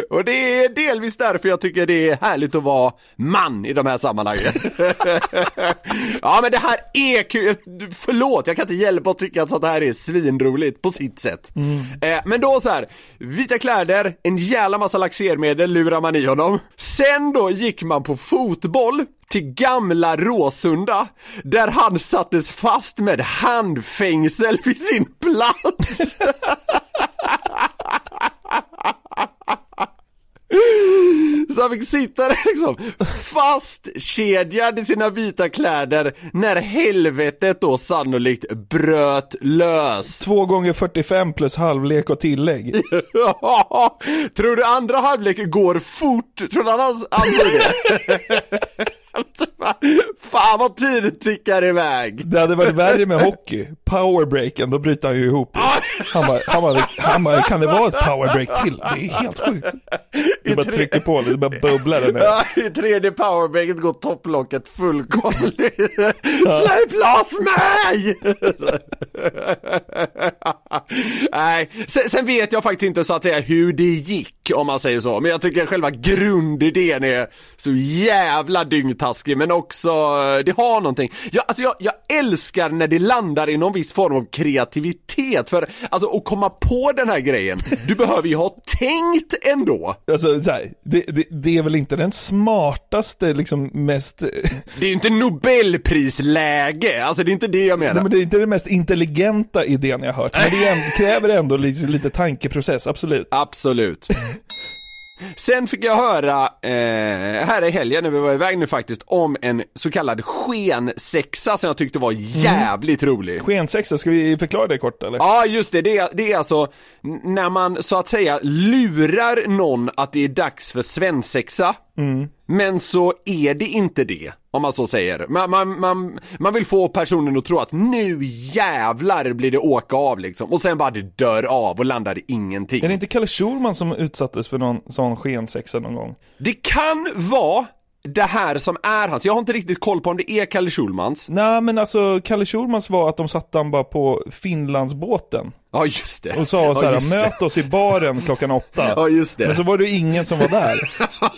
[SPEAKER 2] Och det är delvis därför jag tycker det är härligt att vara man i de här sammanhangen. ja men det här är kul, förlåt jag kan inte hjälpa att tycka att sånt här är svinroligt på sitt sätt. Eh, men då så här, vita kläder, en jävla massa laxermedel lurar man i honom. Sen då gick man på fotboll till gamla Råsunda där han sattes fast med handfängsel vid sin plats. Så han fick sitta där liksom fastkedjad i sina vita kläder när helvetet då sannolikt bröt lös.
[SPEAKER 1] Två gånger 45 plus halvlek och tillägg.
[SPEAKER 2] Tror du andra halvlek går fort? Tror du han ans- ansåg det? Fan vad tiden tickar iväg.
[SPEAKER 1] Det hade varit värre med hockey. Powerbreaken, då bryter han ju ihop. Han bara, han bara, han bara, kan det vara ett powerbreak till? Det är helt sjukt. Du bara trycker på det, bara bubblar där nere.
[SPEAKER 2] Ja, i tredje powerbreaket går topplocket fullkomligt. Släpp loss mig! Nej, sen, sen vet jag faktiskt inte så att säga hur det gick om man säger så. Men jag tycker själva grundidén är så jävla dyngtaskig men också, eh, det har någonting. Jag, alltså jag, jag älskar när det landar i någon viss form av kreativitet. För alltså att komma på den här grejen, du behöver ju ha tänkt ändå.
[SPEAKER 1] Alltså så här, det, det, det är väl inte den smartaste, liksom mest,
[SPEAKER 2] Det är ju inte Nobelprisläge, alltså det är inte det jag menar.
[SPEAKER 1] nej men det är inte det mest intelligenta intelligenta idén jag hört, men det kräver ändå lite, lite tankeprocess, absolut.
[SPEAKER 2] Absolut. Sen fick jag höra, eh, här i helgen när vi var iväg nu faktiskt, om en så kallad skensexa som jag tyckte var jävligt rolig.
[SPEAKER 1] Skensexa, ska vi förklara det kort eller?
[SPEAKER 2] Ja just det, det är, det är alltså när man så att säga lurar någon att det är dags för svensexa Men så är det inte det, om man så säger. Man, man, man, man vill få personen att tro att nu jävlar blir det åka av liksom och sen bara det dör av och landar i ingenting.
[SPEAKER 1] Är det inte Kalle Schulman som utsattes för någon sån skensexa någon gång?
[SPEAKER 2] Det kan vara det här som är hans, jag har inte riktigt koll på om det är Kalle Schulmans.
[SPEAKER 1] Nej men alltså, Kalle Schulmans var att de satte han bara på Finlandsbåten
[SPEAKER 2] Ja just det.
[SPEAKER 1] och sa
[SPEAKER 2] ja,
[SPEAKER 1] så här,
[SPEAKER 2] det.
[SPEAKER 1] möt oss i baren klockan åtta.
[SPEAKER 2] Ja just det.
[SPEAKER 1] Men så var det ingen som var där.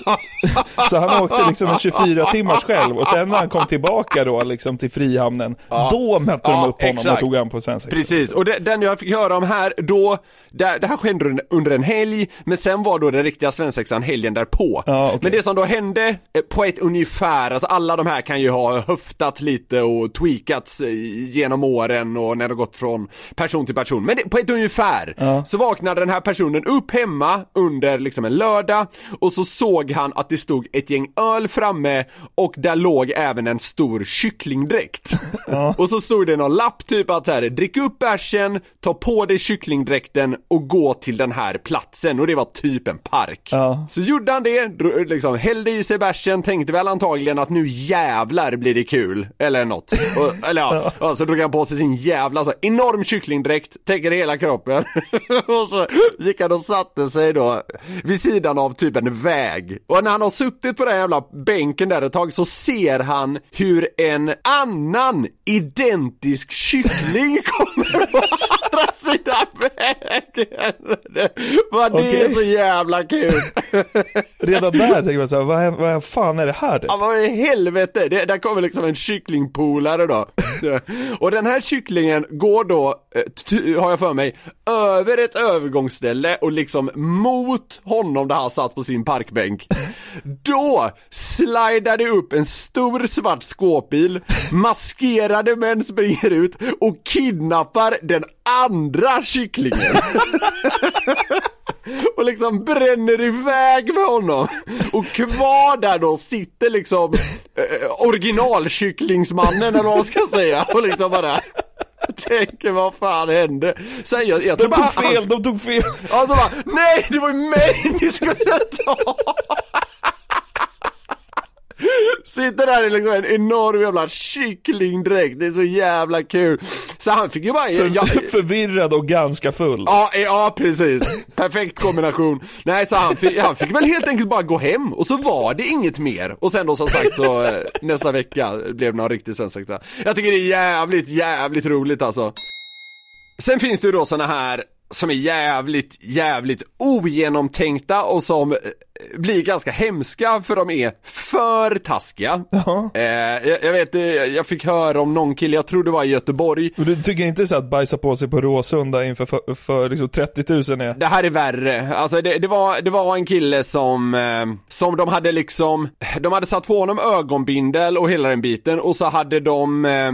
[SPEAKER 1] så han åkte liksom en 24 timmars själv och sen när han kom tillbaka då liksom till Frihamnen, då mötte
[SPEAKER 2] Ja,
[SPEAKER 1] de upp honom
[SPEAKER 2] exakt.
[SPEAKER 1] och tog han på svensexa.
[SPEAKER 2] Precis, och det, den jag fick höra om här, då, det, det här skedde under- en helg, men sen var då den riktiga svensexan helgen därpå.
[SPEAKER 1] Ja, okej.
[SPEAKER 2] Men det som då hände, eh, på ett ungefär, alltså alla de här kan ju ha höftat lite och tweakats eh, genom åren och när det gått från person till person. Men det, på ett ungefär, så vaknade den här personen upp hemma under liksom en lördag och så såg han att det stod ett gäng öl framme och där låg även en stor kycklingdräkt. Och så stod det någon lapp typ att så här, drick upp bärsen, ta på dig kycklingdräkten och gå till den här platsen och det var typ en park.
[SPEAKER 1] Ja.
[SPEAKER 2] Så gjorde han det, liksom hällde i sig bärsen, tänkte väl antagligen att nu jävlar blir det kul, eller något. Och, eller ja, och så drog han på sig sin jävla så enorm kycklingdräkt, hela kroppen. och så gick han och satte sig då vid sidan av typ en väg. Och när han har suttit på den jävla bänken där ett tag så ser han hur en annan identisk kyckling kommer på andra sidan vägen. Vad det är
[SPEAKER 1] Okej.
[SPEAKER 2] så jävla kul.
[SPEAKER 1] Redan där tänker man såhär, vad, vad fan är det här?
[SPEAKER 2] Ja vad i helvete, det, där kommer liksom en kycklingpolare då. Och den här kycklingen går då, eh, har jag för mig, över ett övergångsställe och liksom mot honom där han satt på sin parkbänk. Då slidade det upp en stor svart skåpbil, maskerade män springer ut och kidnappar den andra kycklingen. och liksom bränner iväg med honom. Och kvar där då sitter liksom eh, eh originalkycklingsmannen eller vad man ska säga och liksom bara tänker vad fan hände? Sen jag, jag
[SPEAKER 1] De
[SPEAKER 2] tror bara
[SPEAKER 1] tog fel, de tog fel.
[SPEAKER 2] Ja, så bara, nej det var ju mig ni skulle ta! Sitter där i liksom en enorm jävla kycklingdräkt, det är så jävla kul. Så han fick ju bara, jag,
[SPEAKER 1] Förvirrad och ganska full.
[SPEAKER 2] Ja, eh, ja precis. Perfekt kombination. Nej, så han fick, han fick väl helt enkelt bara gå hem och så var det inget mer. Och sen då som sagt så eh, nästa vecka blev det någon riktig svensexa. Jag tycker det är jävligt, jävligt roligt alltså. Sen finns det ju då såna här som är jävligt, jävligt ogenomtänkta och som eh, blir ganska hemska för de är för taskiga.
[SPEAKER 1] Ja.
[SPEAKER 2] Eh, jag, jag vet, eh, jag fick höra om någon kille, jag tror det var i Göteborg,
[SPEAKER 1] Och du tycker inte så att bajsa på sig på Råsunda inför för, för liksom 30 000 är...
[SPEAKER 2] Det här är värre, alltså det, det, var, det var en kille som, eh, som de hade liksom, de hade satt på honom ögonbindel och hela den biten och så hade de eh,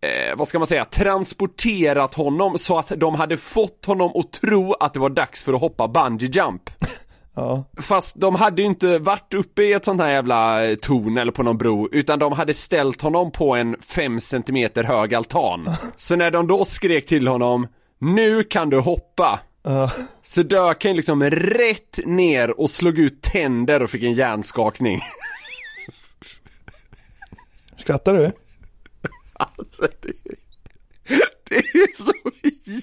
[SPEAKER 2] Eh, vad ska man säga, transporterat honom så att de hade fått honom att tro att det var dags för att hoppa bungee jump.
[SPEAKER 1] Ja.
[SPEAKER 2] Fast de hade ju inte varit uppe i ett sånt här jävla eh, torn eller på någon bro, utan de hade ställt honom på en 5 cm hög altan. Så när de då skrek till honom, nu kan du hoppa,
[SPEAKER 1] Ja.
[SPEAKER 2] så dök han liksom rätt ner och slog ut tänder och fick en hjärnskakning.
[SPEAKER 1] Skrattar du?
[SPEAKER 2] Alltså, det, det är så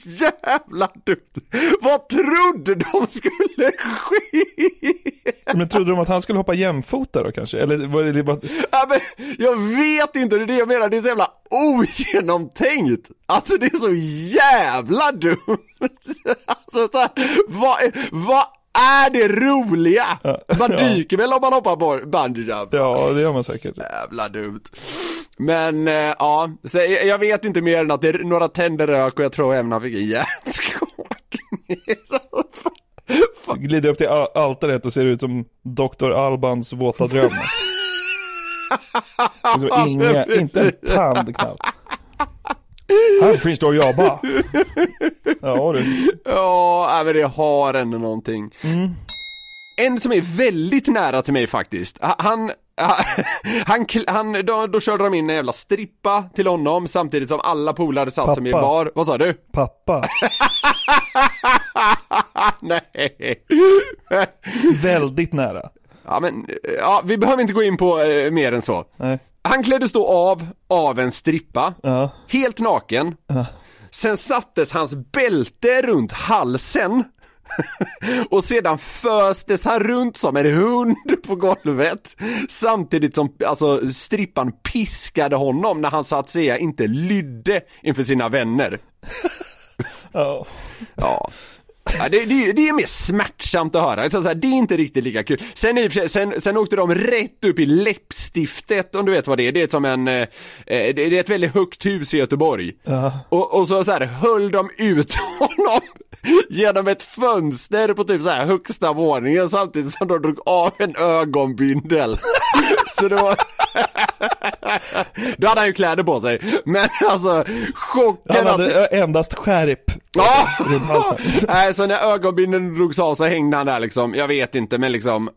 [SPEAKER 2] jävla dumt. Vad trodde de skulle ske?
[SPEAKER 1] Men trodde de att han skulle hoppa jämfota då kanske? Eller var det bara...
[SPEAKER 2] Ja, men jag vet inte, det är det jag menar, det är så jävla ogenomtänkt. Alltså det är så jävla dumt. Alltså så här, vad, vad är det roliga? Man dyker väl om man hoppar på bungee jump?
[SPEAKER 1] Ja, det gör man säkert.
[SPEAKER 2] Jävla dumt. Men eh, ja, så jag, jag vet inte mer än att det är några tänder rök och jag tror även han fick en hjärnskakning.
[SPEAKER 1] Glider upp till al- altaret och ser ut som Dr. Albans våta dröm. Inga, inte en tand knappt. Här finns det att jobba. Ja du.
[SPEAKER 2] Ja, nej, men det har ändå någonting. En som är väldigt nära till mig faktiskt, Ha- han han, han, då, då körde de in en jävla strippa till honom samtidigt som alla polare satt som i
[SPEAKER 1] Pappa.
[SPEAKER 2] bar. Vad sa du?
[SPEAKER 1] Pappa.
[SPEAKER 2] Nej.
[SPEAKER 1] Väldigt nära.
[SPEAKER 2] Ja men, ja vi behöver inte gå in på eh, mer än så.
[SPEAKER 1] Nej.
[SPEAKER 2] Han kläddes då av, av en strippa,
[SPEAKER 1] Ja.
[SPEAKER 2] helt naken. Sen sattes hans bälte runt halsen. och sedan föstes han runt som en hund på golvet. Samtidigt som alltså, strippan piskade honom när han så att säga inte lydde inför sina vänner.
[SPEAKER 1] Ja.
[SPEAKER 2] Ja. Ja, det, det, det är mer smärtsamt att höra, så så här, det är inte riktigt lika kul. Sen, i sen, sen åkte de rätt upp i läppstiftet om du vet vad det är, det är som en, eh, eh, det är ett väldigt högt hus i Göteborg. Och, och så, så här, höll de ut honom genom ett fönster på typ så här högsta våningen samtidigt som de drog av en ögonbindel. så det var Då hade han ju kläder på sig, men alltså chocken
[SPEAKER 1] Han
[SPEAKER 2] att-
[SPEAKER 1] hade endast skärp
[SPEAKER 2] Ja!
[SPEAKER 1] runt halsen.
[SPEAKER 2] Nej, så när ögonbindeln drogs av så hängde han där liksom, jag vet inte, men liksom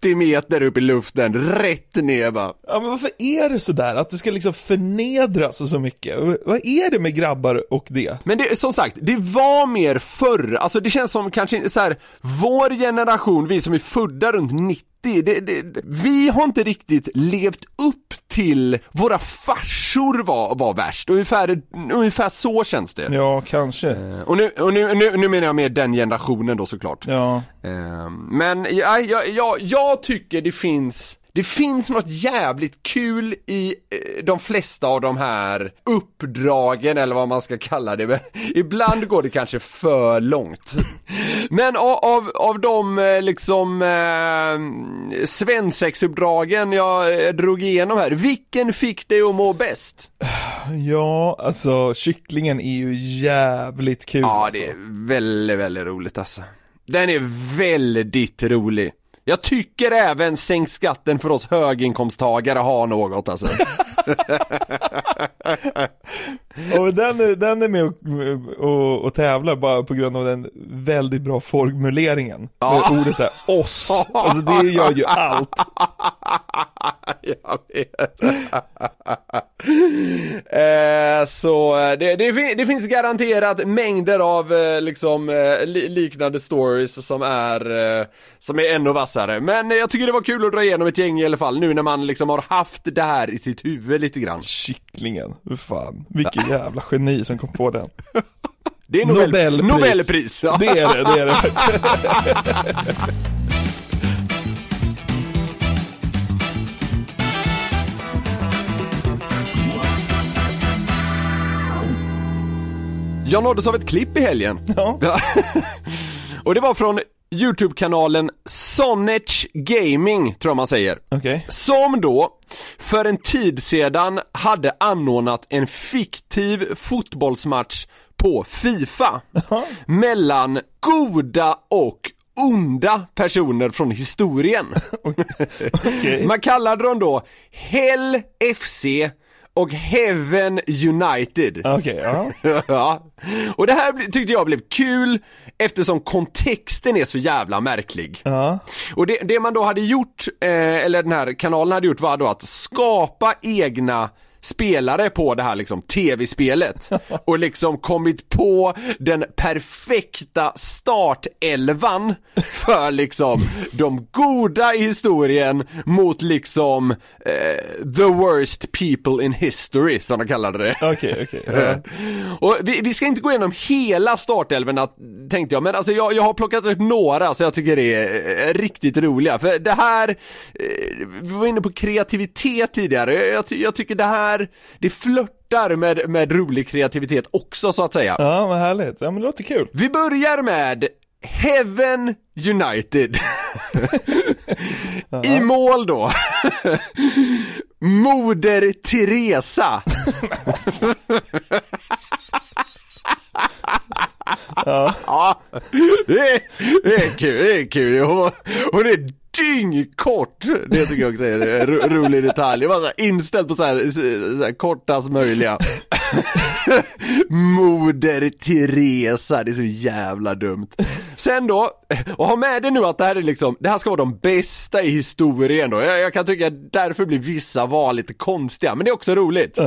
[SPEAKER 2] 80 meter upp i luften, rätt ner bara.
[SPEAKER 1] Ja men varför är det sådär? Att det ska liksom förnedras så mycket? Vad är det med grabbar och det?
[SPEAKER 2] Men det, som sagt, det var mer förr, alltså det känns som kanske så här, vår generation, vi som är födda runt 90, det, det, vi har inte riktigt levt upp till, våra farsor var, var värst, ungefär, ungefär så känns det.
[SPEAKER 1] Ja, kanske.
[SPEAKER 2] Och, nu, och nu, nu, nu menar jag med den generationen då såklart.
[SPEAKER 1] Ja.
[SPEAKER 2] Ehm, Men ja, ja, ja, jag tycker det finns det finns något jävligt kul i eh, de flesta av de här uppdragen eller vad man ska kalla det. Men ibland går det kanske för långt. Men av, av, av de eh, liksom eh, svensexuppdragen jag eh, drog igenom här, vilken fick dig att må bäst?
[SPEAKER 1] Ja, alltså kycklingen är ju jävligt kul
[SPEAKER 2] Ja,
[SPEAKER 1] alltså.
[SPEAKER 2] det är väldigt, väldigt roligt alltså. Den är väldigt rolig. Jag tycker även sänk skatten för oss höginkomsttagare har något alltså.
[SPEAKER 1] Och den, är- den är med och, och, och tävlar bara på grund av den väldigt bra formuleringen.
[SPEAKER 2] Ja.
[SPEAKER 1] Med ordet är oss. Alltså det gör ju allt.
[SPEAKER 2] Jag vet. eh, så eh, det, det, fin- det finns garanterat mängder av eh, liksom eh, li- liknande stories som är, som är ännu vassare. Men jag tycker det var kul att dra igenom ett gäng i alla fall nu när man liksom har haft det här i sitt huvud lite grann.
[SPEAKER 1] Kycklingen, fan. Vilken jävla geni som kom på den.
[SPEAKER 2] Det är Nobel,
[SPEAKER 1] Nobelpris.
[SPEAKER 2] Nobelpris. ja.
[SPEAKER 1] Det är det, det är det faktiskt.
[SPEAKER 2] Jag nåddes av ett klipp i helgen.
[SPEAKER 1] Ja.
[SPEAKER 2] Och det var från YouTube-kanalen Sonech Gaming, tror jag man säger.
[SPEAKER 1] Okej.
[SPEAKER 2] Som då, för en tid sedan, hade anordnat en fiktiv fotbollsmatch på Fifa. mellan goda och onda personer från historien.
[SPEAKER 1] Okej.
[SPEAKER 2] Man kallade dem då Hell FC och Heaven United.
[SPEAKER 1] Okej, ja.
[SPEAKER 2] ja. Och det här tyckte jag blev kul eftersom kontexten är så jävla märklig.
[SPEAKER 1] Ja.
[SPEAKER 2] Och det, det man då hade gjort, eh, eller den här kanalen hade gjort var då att skapa egna spelare på det här liksom tv-spelet och liksom kommit på den perfekta startelvan för liksom de goda i historien mot liksom eh, the worst people in history som de kallade det.
[SPEAKER 1] Okej, okej. ja.
[SPEAKER 2] Och vi, vi ska inte gå igenom hela startelvorna tänkte jag, men alltså jag, jag har plockat ut några så jag tycker det är riktigt roliga. För det här, eh, vi var inne på kreativitet tidigare, jag, ty- jag tycker det här, det flörtar med, med rolig kreativitet också så att säga.
[SPEAKER 1] Ja, vad härligt. Ja, men det låter kul.
[SPEAKER 2] Vi börjar med Heaven United. I mål då. Moder Teresa. Ja, det är, det är kul, det är kul. Hon, hon är dyngkort. Det tycker jag också är en ro, rolig detalj. Jag var så inställd på så här, så här kortast möjliga. Moder Teresa, det är så jävla dumt. Sen då, och ha med dig nu att det här är liksom, det här ska vara de bästa i historien då. Jag, jag kan tycka att därför blir vissa val lite konstiga, men det är också roligt.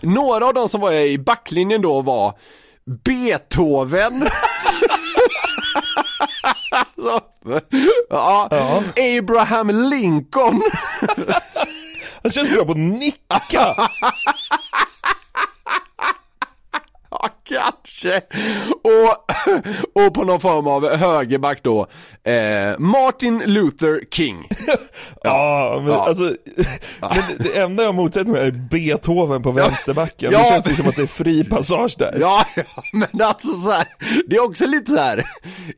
[SPEAKER 2] Några av de som var i backlinjen då var Beethoven. Så, ja. Abraham Lincoln.
[SPEAKER 1] Han känns bra på att nicka.
[SPEAKER 2] Ja, kanske. Och, och på någon form av högerback då, eh, Martin Luther King.
[SPEAKER 1] Ja, men
[SPEAKER 2] Ja.
[SPEAKER 1] alltså, men det enda jag motsätter mig är Beethoven på vänsterbacken.
[SPEAKER 2] Ja.
[SPEAKER 1] Det känns ju som att det är fri passage där.
[SPEAKER 2] Ja, ja, men alltså så här, det är också lite så här.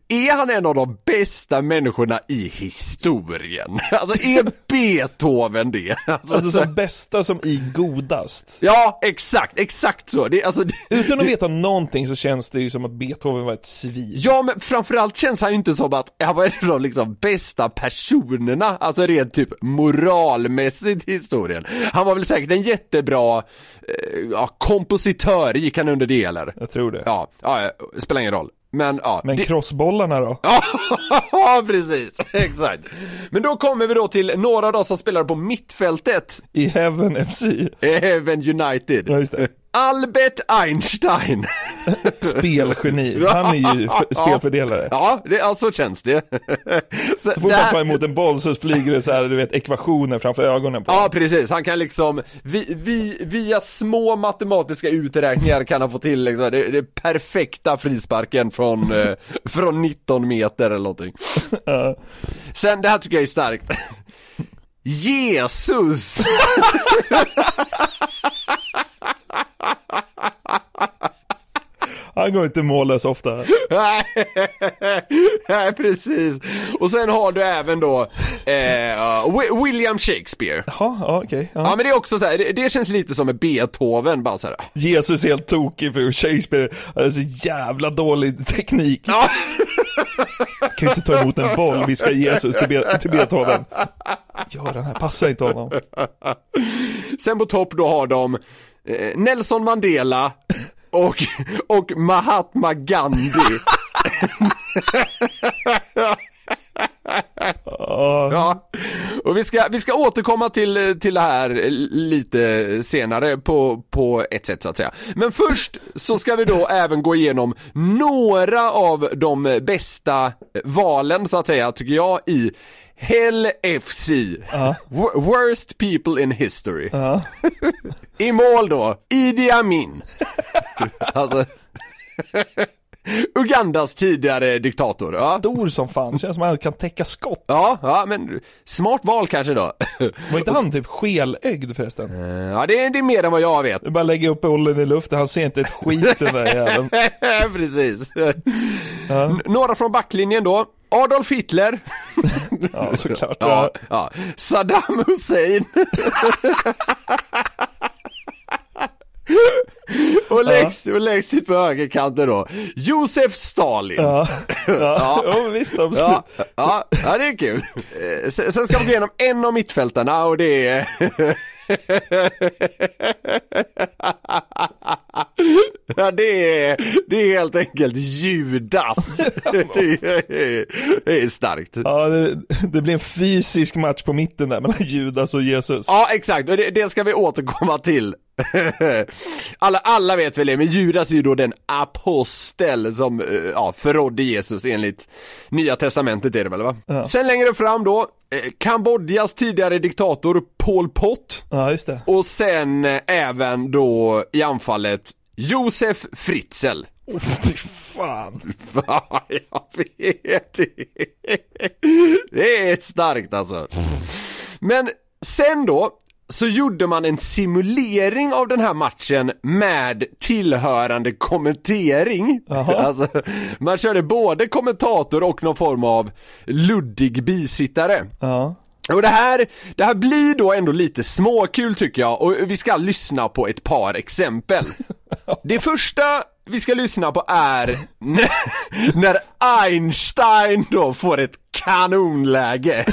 [SPEAKER 2] är han en av de bästa människorna i historien? Alltså är Beethoven det? Alltså,
[SPEAKER 1] Alltså som bästa som i godast.
[SPEAKER 2] Ja, exakt, exakt så. Det, alltså, det,
[SPEAKER 1] Utan att veta någonting så känns det ju som att Beethoven var ett svin.
[SPEAKER 2] Ja men framförallt känns han ju inte som att han var en av de liksom bästa personerna, alltså rent typ moralmässigt i historien. Han var väl säkert en jättebra eh, ja, kompositör, gick han under det eller?
[SPEAKER 1] Jag tror det.
[SPEAKER 2] Ja, ja, spelar ingen roll. Men ja,
[SPEAKER 1] Men
[SPEAKER 2] det-
[SPEAKER 1] crossbollarna då?
[SPEAKER 2] ja precis, exakt. Men då kommer vi då till några av de som spelar på mittfältet,
[SPEAKER 1] I Heaven FC?
[SPEAKER 2] även United.
[SPEAKER 1] Ja, just det.
[SPEAKER 2] Albert Einstein.
[SPEAKER 1] Spelgeni. Han är ju spelfördelare.
[SPEAKER 2] Ja, det, ja, så känns det. Så,
[SPEAKER 1] Så fort han tar emot en boll så flyger det så här, du vet, ekvationer framför ögonen på
[SPEAKER 2] Ja precis, han kan liksom, vi, vi, via små matematiska uträkningar kan han få till liksom, det, det perfekta frisparken från, eh, från 19 meter eller någonting. Sen, det här tycker jag är starkt. Jesus!
[SPEAKER 1] Han går inte mållös ofta.
[SPEAKER 2] Nej, precis. Och sen har du även då eh, Wi- William Shakespeare.
[SPEAKER 1] Jaha, ja, okej.
[SPEAKER 2] Ja
[SPEAKER 1] Ja.
[SPEAKER 2] men det är också så här, det, det känns lite som en Beethoven bara så här.
[SPEAKER 1] Jesus är helt tokig för Shakespeare har så jävla dålig teknik.
[SPEAKER 2] Ja.
[SPEAKER 1] Kan ju inte ta emot en boll, viskar Jesus till, Be- till Beethoven. Gör den här, passar inte honom.
[SPEAKER 2] Sen på topp då har de eh, Nelson Mandela och, och Mahatma Gandhi. ja, och vi ska, vi ska återkomma till, till det här lite senare på, på ett sätt så att säga. Men först så ska vi då även gå igenom några av de bästa valen så att säga, tycker jag, i Hell FC. Wor- Worst people in history.
[SPEAKER 1] Ja.
[SPEAKER 2] I mål då, Idi Amin. alltså, Ugandas tidigare diktator. Ja.
[SPEAKER 1] Stor som fan, känns som att han kan täcka skott.
[SPEAKER 2] Ja, ja, men smart val kanske då.
[SPEAKER 1] Var inte han typ skelögd förresten?
[SPEAKER 2] ja, det är, det är mer än vad jag vet.
[SPEAKER 1] Är bara lägga upp bollen i luften, han ser inte ett skit den där jäveln.
[SPEAKER 2] Precis. N- Några från backlinjen då. Adolf Hitler.
[SPEAKER 1] Ja, såklart.
[SPEAKER 2] Ja,
[SPEAKER 1] Ja.
[SPEAKER 2] ja. Saddam Hussein. Och längst, och längst ut på högerkanten då. Josef Stalin.
[SPEAKER 1] Ja, ja. ja. visst absolut.
[SPEAKER 2] Ja, ja, ja, det är kul. Eh, Sen ska vi gå igenom en av mittfältarna och det är Ja det är, det är helt enkelt Judas. Det är, det är starkt.
[SPEAKER 1] Ja, det, det blir en fysisk match på mitten där mellan Judas och Jesus.
[SPEAKER 2] Ja exakt, det, det ska vi återkomma till. alla, alla vet väl det, men Judas är ju då den apostel som eh, ja, förrådde Jesus enligt Nya Testamentet är det väl va? Sen längre fram då, eh, Kambodjas tidigare diktator Pol Pot
[SPEAKER 1] Ja, just det.
[SPEAKER 2] och sen eh, även då i anfallet Josef Fritzl.
[SPEAKER 1] Oh, fy fan.
[SPEAKER 2] Ja, jag vet det. Det är starkt alltså. Men sen då så gjorde man en simulering av den här matchen med tillhörande kommentering. Alltså, man körde både kommentator och någon form av luddig bisittare.
[SPEAKER 1] Ja.
[SPEAKER 2] Och det här, det här blir då ändå lite småkul tycker jag och vi ska lyssna på ett par exempel. Det första vi ska lyssna på är när, när Einstein då får ett kanonläge.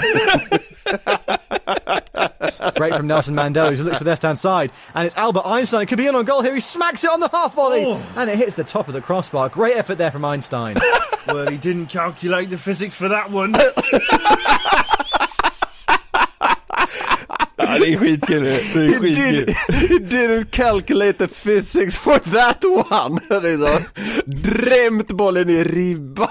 [SPEAKER 6] Break from Nelson Mandela, who looks to the left hand side, and it's Albert Einstein. It could be in on goal here. He smacks it on the half volley, oh. and it hits the top of the crossbar. Great effort there from Einstein.
[SPEAKER 7] Well, he didn't calculate the physics for that one.
[SPEAKER 1] Ja, det är skitkul. Det är
[SPEAKER 2] He
[SPEAKER 1] skitkul.
[SPEAKER 2] did, he didn't calculate the physics for that one. Det är så, drämt bollen i ribban.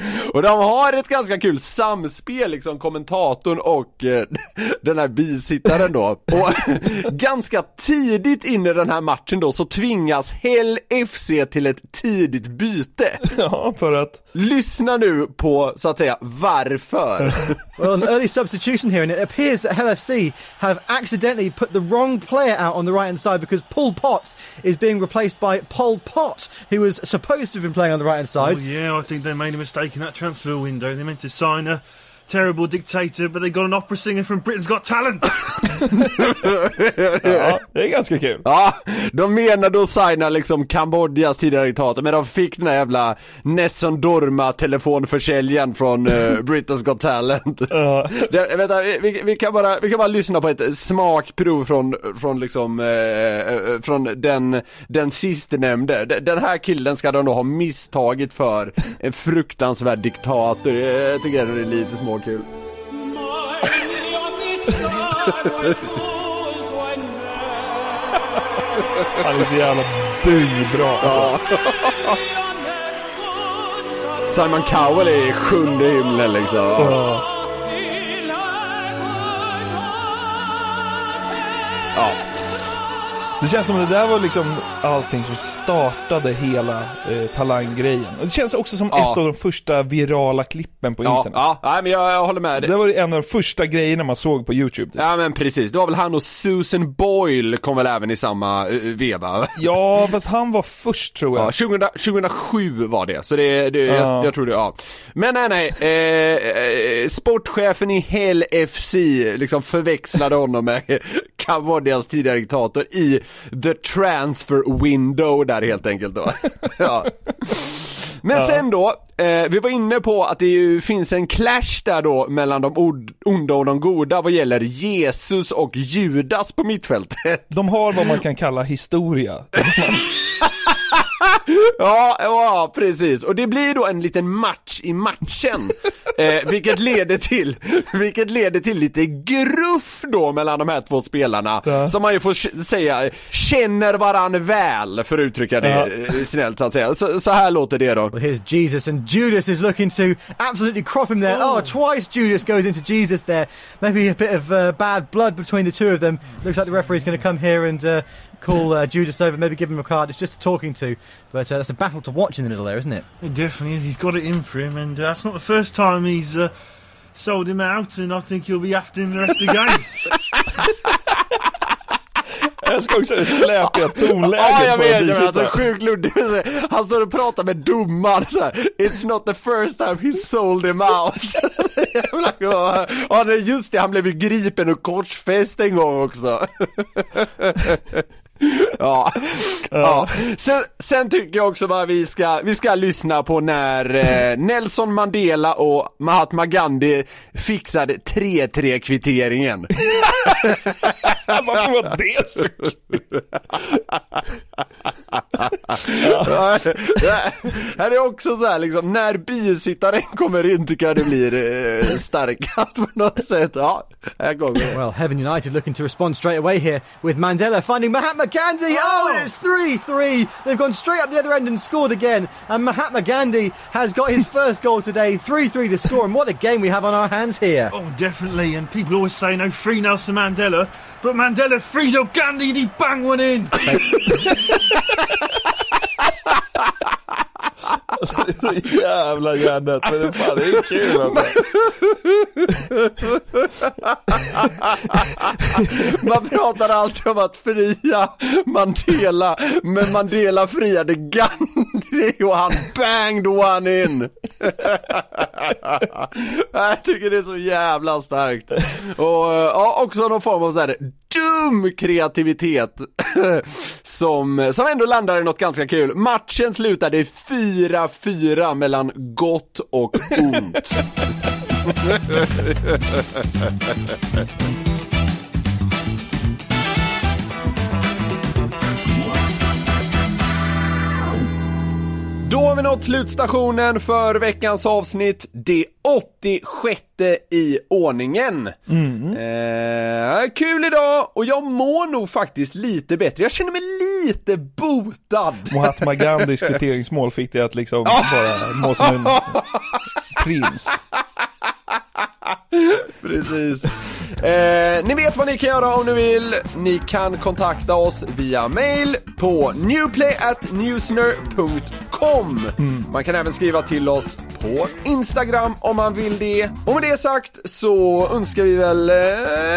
[SPEAKER 2] Och de har ett ganska kul samspel liksom, kommentatorn och eh, den här bisittaren då. Och ganska tidigt in i den här matchen då så tvingas Hell FC till ett tidigt byte.
[SPEAKER 1] Ja, för att...
[SPEAKER 2] Lyssna nu på, så att säga, varför.
[SPEAKER 6] well, an early substitution here, and it appears that LFC have accidentally put the wrong player out on the right hand side because Paul Potts is being replaced by Pol Pot, who was supposed to have been playing on the right hand side.
[SPEAKER 7] Oh, yeah, I think they made a mistake in that transfer window. They meant to sign a terrible dictator, but they got an opera singer from Britain's Got Talent.
[SPEAKER 1] Ja, det är ganska kul.
[SPEAKER 2] Ja, de menade att signa liksom Kambodjas tidigare diktator men de fick den här jävla Nesson Dorma telefonförsäljaren från uh, Britain's Got Talent.
[SPEAKER 1] Ja.
[SPEAKER 2] Det, vänta, vi, vi, kan bara, vi kan bara lyssna på ett smakprov från, från liksom, eh, eh, från den, den sistnämnde. Den- Den här killen ska de då ha misstagit för en fruktansvärd diktator. Jag tycker det är lite småkul.
[SPEAKER 1] Han är så jävla dyrbra alltså.
[SPEAKER 2] Simon Cowell är i sjunde himlen liksom.
[SPEAKER 1] Ja.
[SPEAKER 2] Ja.
[SPEAKER 1] Det känns som det där var liksom allting som startade hela eh, talanggrejen. Och det känns också som
[SPEAKER 2] Ja.
[SPEAKER 1] ett av de första virala klippen på
[SPEAKER 2] Ja,
[SPEAKER 1] internet.
[SPEAKER 2] ja, nej, men jag, jag håller med.
[SPEAKER 1] Det var en av de första grejerna man såg på YouTube.
[SPEAKER 2] Ja men precis, det var väl han och Susan Boyle kom väl även i samma uh, veva?
[SPEAKER 1] Ja, fast han var först tror jag.
[SPEAKER 2] Ja, 2000, 2007 var det, så det, det
[SPEAKER 1] Ja.
[SPEAKER 2] jag, jag tror det, ja. Men nej nej, eh, eh, sportchefen i Hell FC liksom förväxlade honom med Kambodjas tidigare diktator i the transfer window där helt enkelt då. ja. Men sen då, eh, vi var inne på att det ju finns en clash där då mellan de onda och de goda vad gäller Jesus och Judas på mittfältet.
[SPEAKER 1] De har vad man kan kalla historia.
[SPEAKER 2] Ja, ja, precis. Och det blir då en liten match i matchen. eh, vilket leder till, vilket leder till lite gruff då mellan de här två spelarna.
[SPEAKER 1] Ja.
[SPEAKER 2] Som man ju får säga, känner varann väl, för att uttrycka det
[SPEAKER 1] Ja.
[SPEAKER 2] eh, snällt så att säga. Så, så här låter det då.
[SPEAKER 6] Well, here's Jesus, and Judas is looking to absolutely crop him there. Oh, twice Judas goes into Jesus there. Maybe a bit of uh, bad blood between the two of them. Looks like the referee's going to come here and uh, call uh, Judas over, maybe give him a card. It's just talking to. But uh, that's a battle to watch in the middle there, isn't it?
[SPEAKER 7] It definitely is. He's got it in for him, and uh, that's not the first time he's uh, sold him out, and I think he'll be after him the rest of the game.
[SPEAKER 1] Jag älskar också det släpiga tonläget
[SPEAKER 2] Ja jag
[SPEAKER 1] på
[SPEAKER 2] vet,
[SPEAKER 1] en
[SPEAKER 2] jag vet, alltså
[SPEAKER 1] bisittare.
[SPEAKER 2] sjukt luddigt. Han står och pratar med domaren så här. It's not the first time he sold him out. Jävla bra. Ja det är just det, han blev ju gripen och korsfäst en gång också. Ja, ja. Sen, sen tycker jag också att vi ska, vi ska lyssna på när eh, Nelson Mandela och Mahatma Gandhi fixade 3-3 kvitteringen.
[SPEAKER 1] Varför var det så kul?
[SPEAKER 2] Ja, här är också så här liksom, när bisittaren kommer in tycker jag det blir eh, starkast på något sätt. Ja, här kommer det.
[SPEAKER 6] Well, Heaven United looking to respond straight away here with Mandela finding Mahatma Gandhi. Oh, and it's 3 3. They've gone straight up the other end and scored again. And Mahatma Gandhi has got his first goal today. 3 3 the score. And what a game we have on our hands here.
[SPEAKER 7] oh, definitely. And people always say no free Nelson Mandela, but Mandela up Gandhi and he banged one in.
[SPEAKER 1] Alltså, så jävla hjärndött, men det, fan, det är kul alltså.
[SPEAKER 2] Man pratar alltid om att fria Mandela, men Mandela friade Gandhi och han banged one in. Jag tycker det är så jävla starkt. Och ja, också någon form av så här dum kreativitet som, som ändå landar i något ganska kul. Matchen slutade 4 4-4 mellan gott och ont. nått slutstationen för veckans avsnitt, det 86 i ordningen. Eh, kul idag och jag mår nog faktiskt lite bättre. Jag känner mig lite botad.
[SPEAKER 1] Mahatma Gandhis kvitteringsmål fick det att liksom bara må som en prins.
[SPEAKER 2] Precis. Eh, ni vet vad ni kan göra om ni vill. Ni kan kontakta oss via mail på newplay@newsner.com. Man kan även skriva till oss på Instagram om man vill det. Och med det sagt så önskar vi väl eh,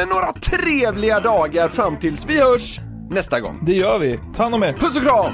[SPEAKER 2] några trevliga dagar fram tills vi hörs nästa gång.
[SPEAKER 1] Det gör vi. Ta hand om er.
[SPEAKER 2] Puss och kram!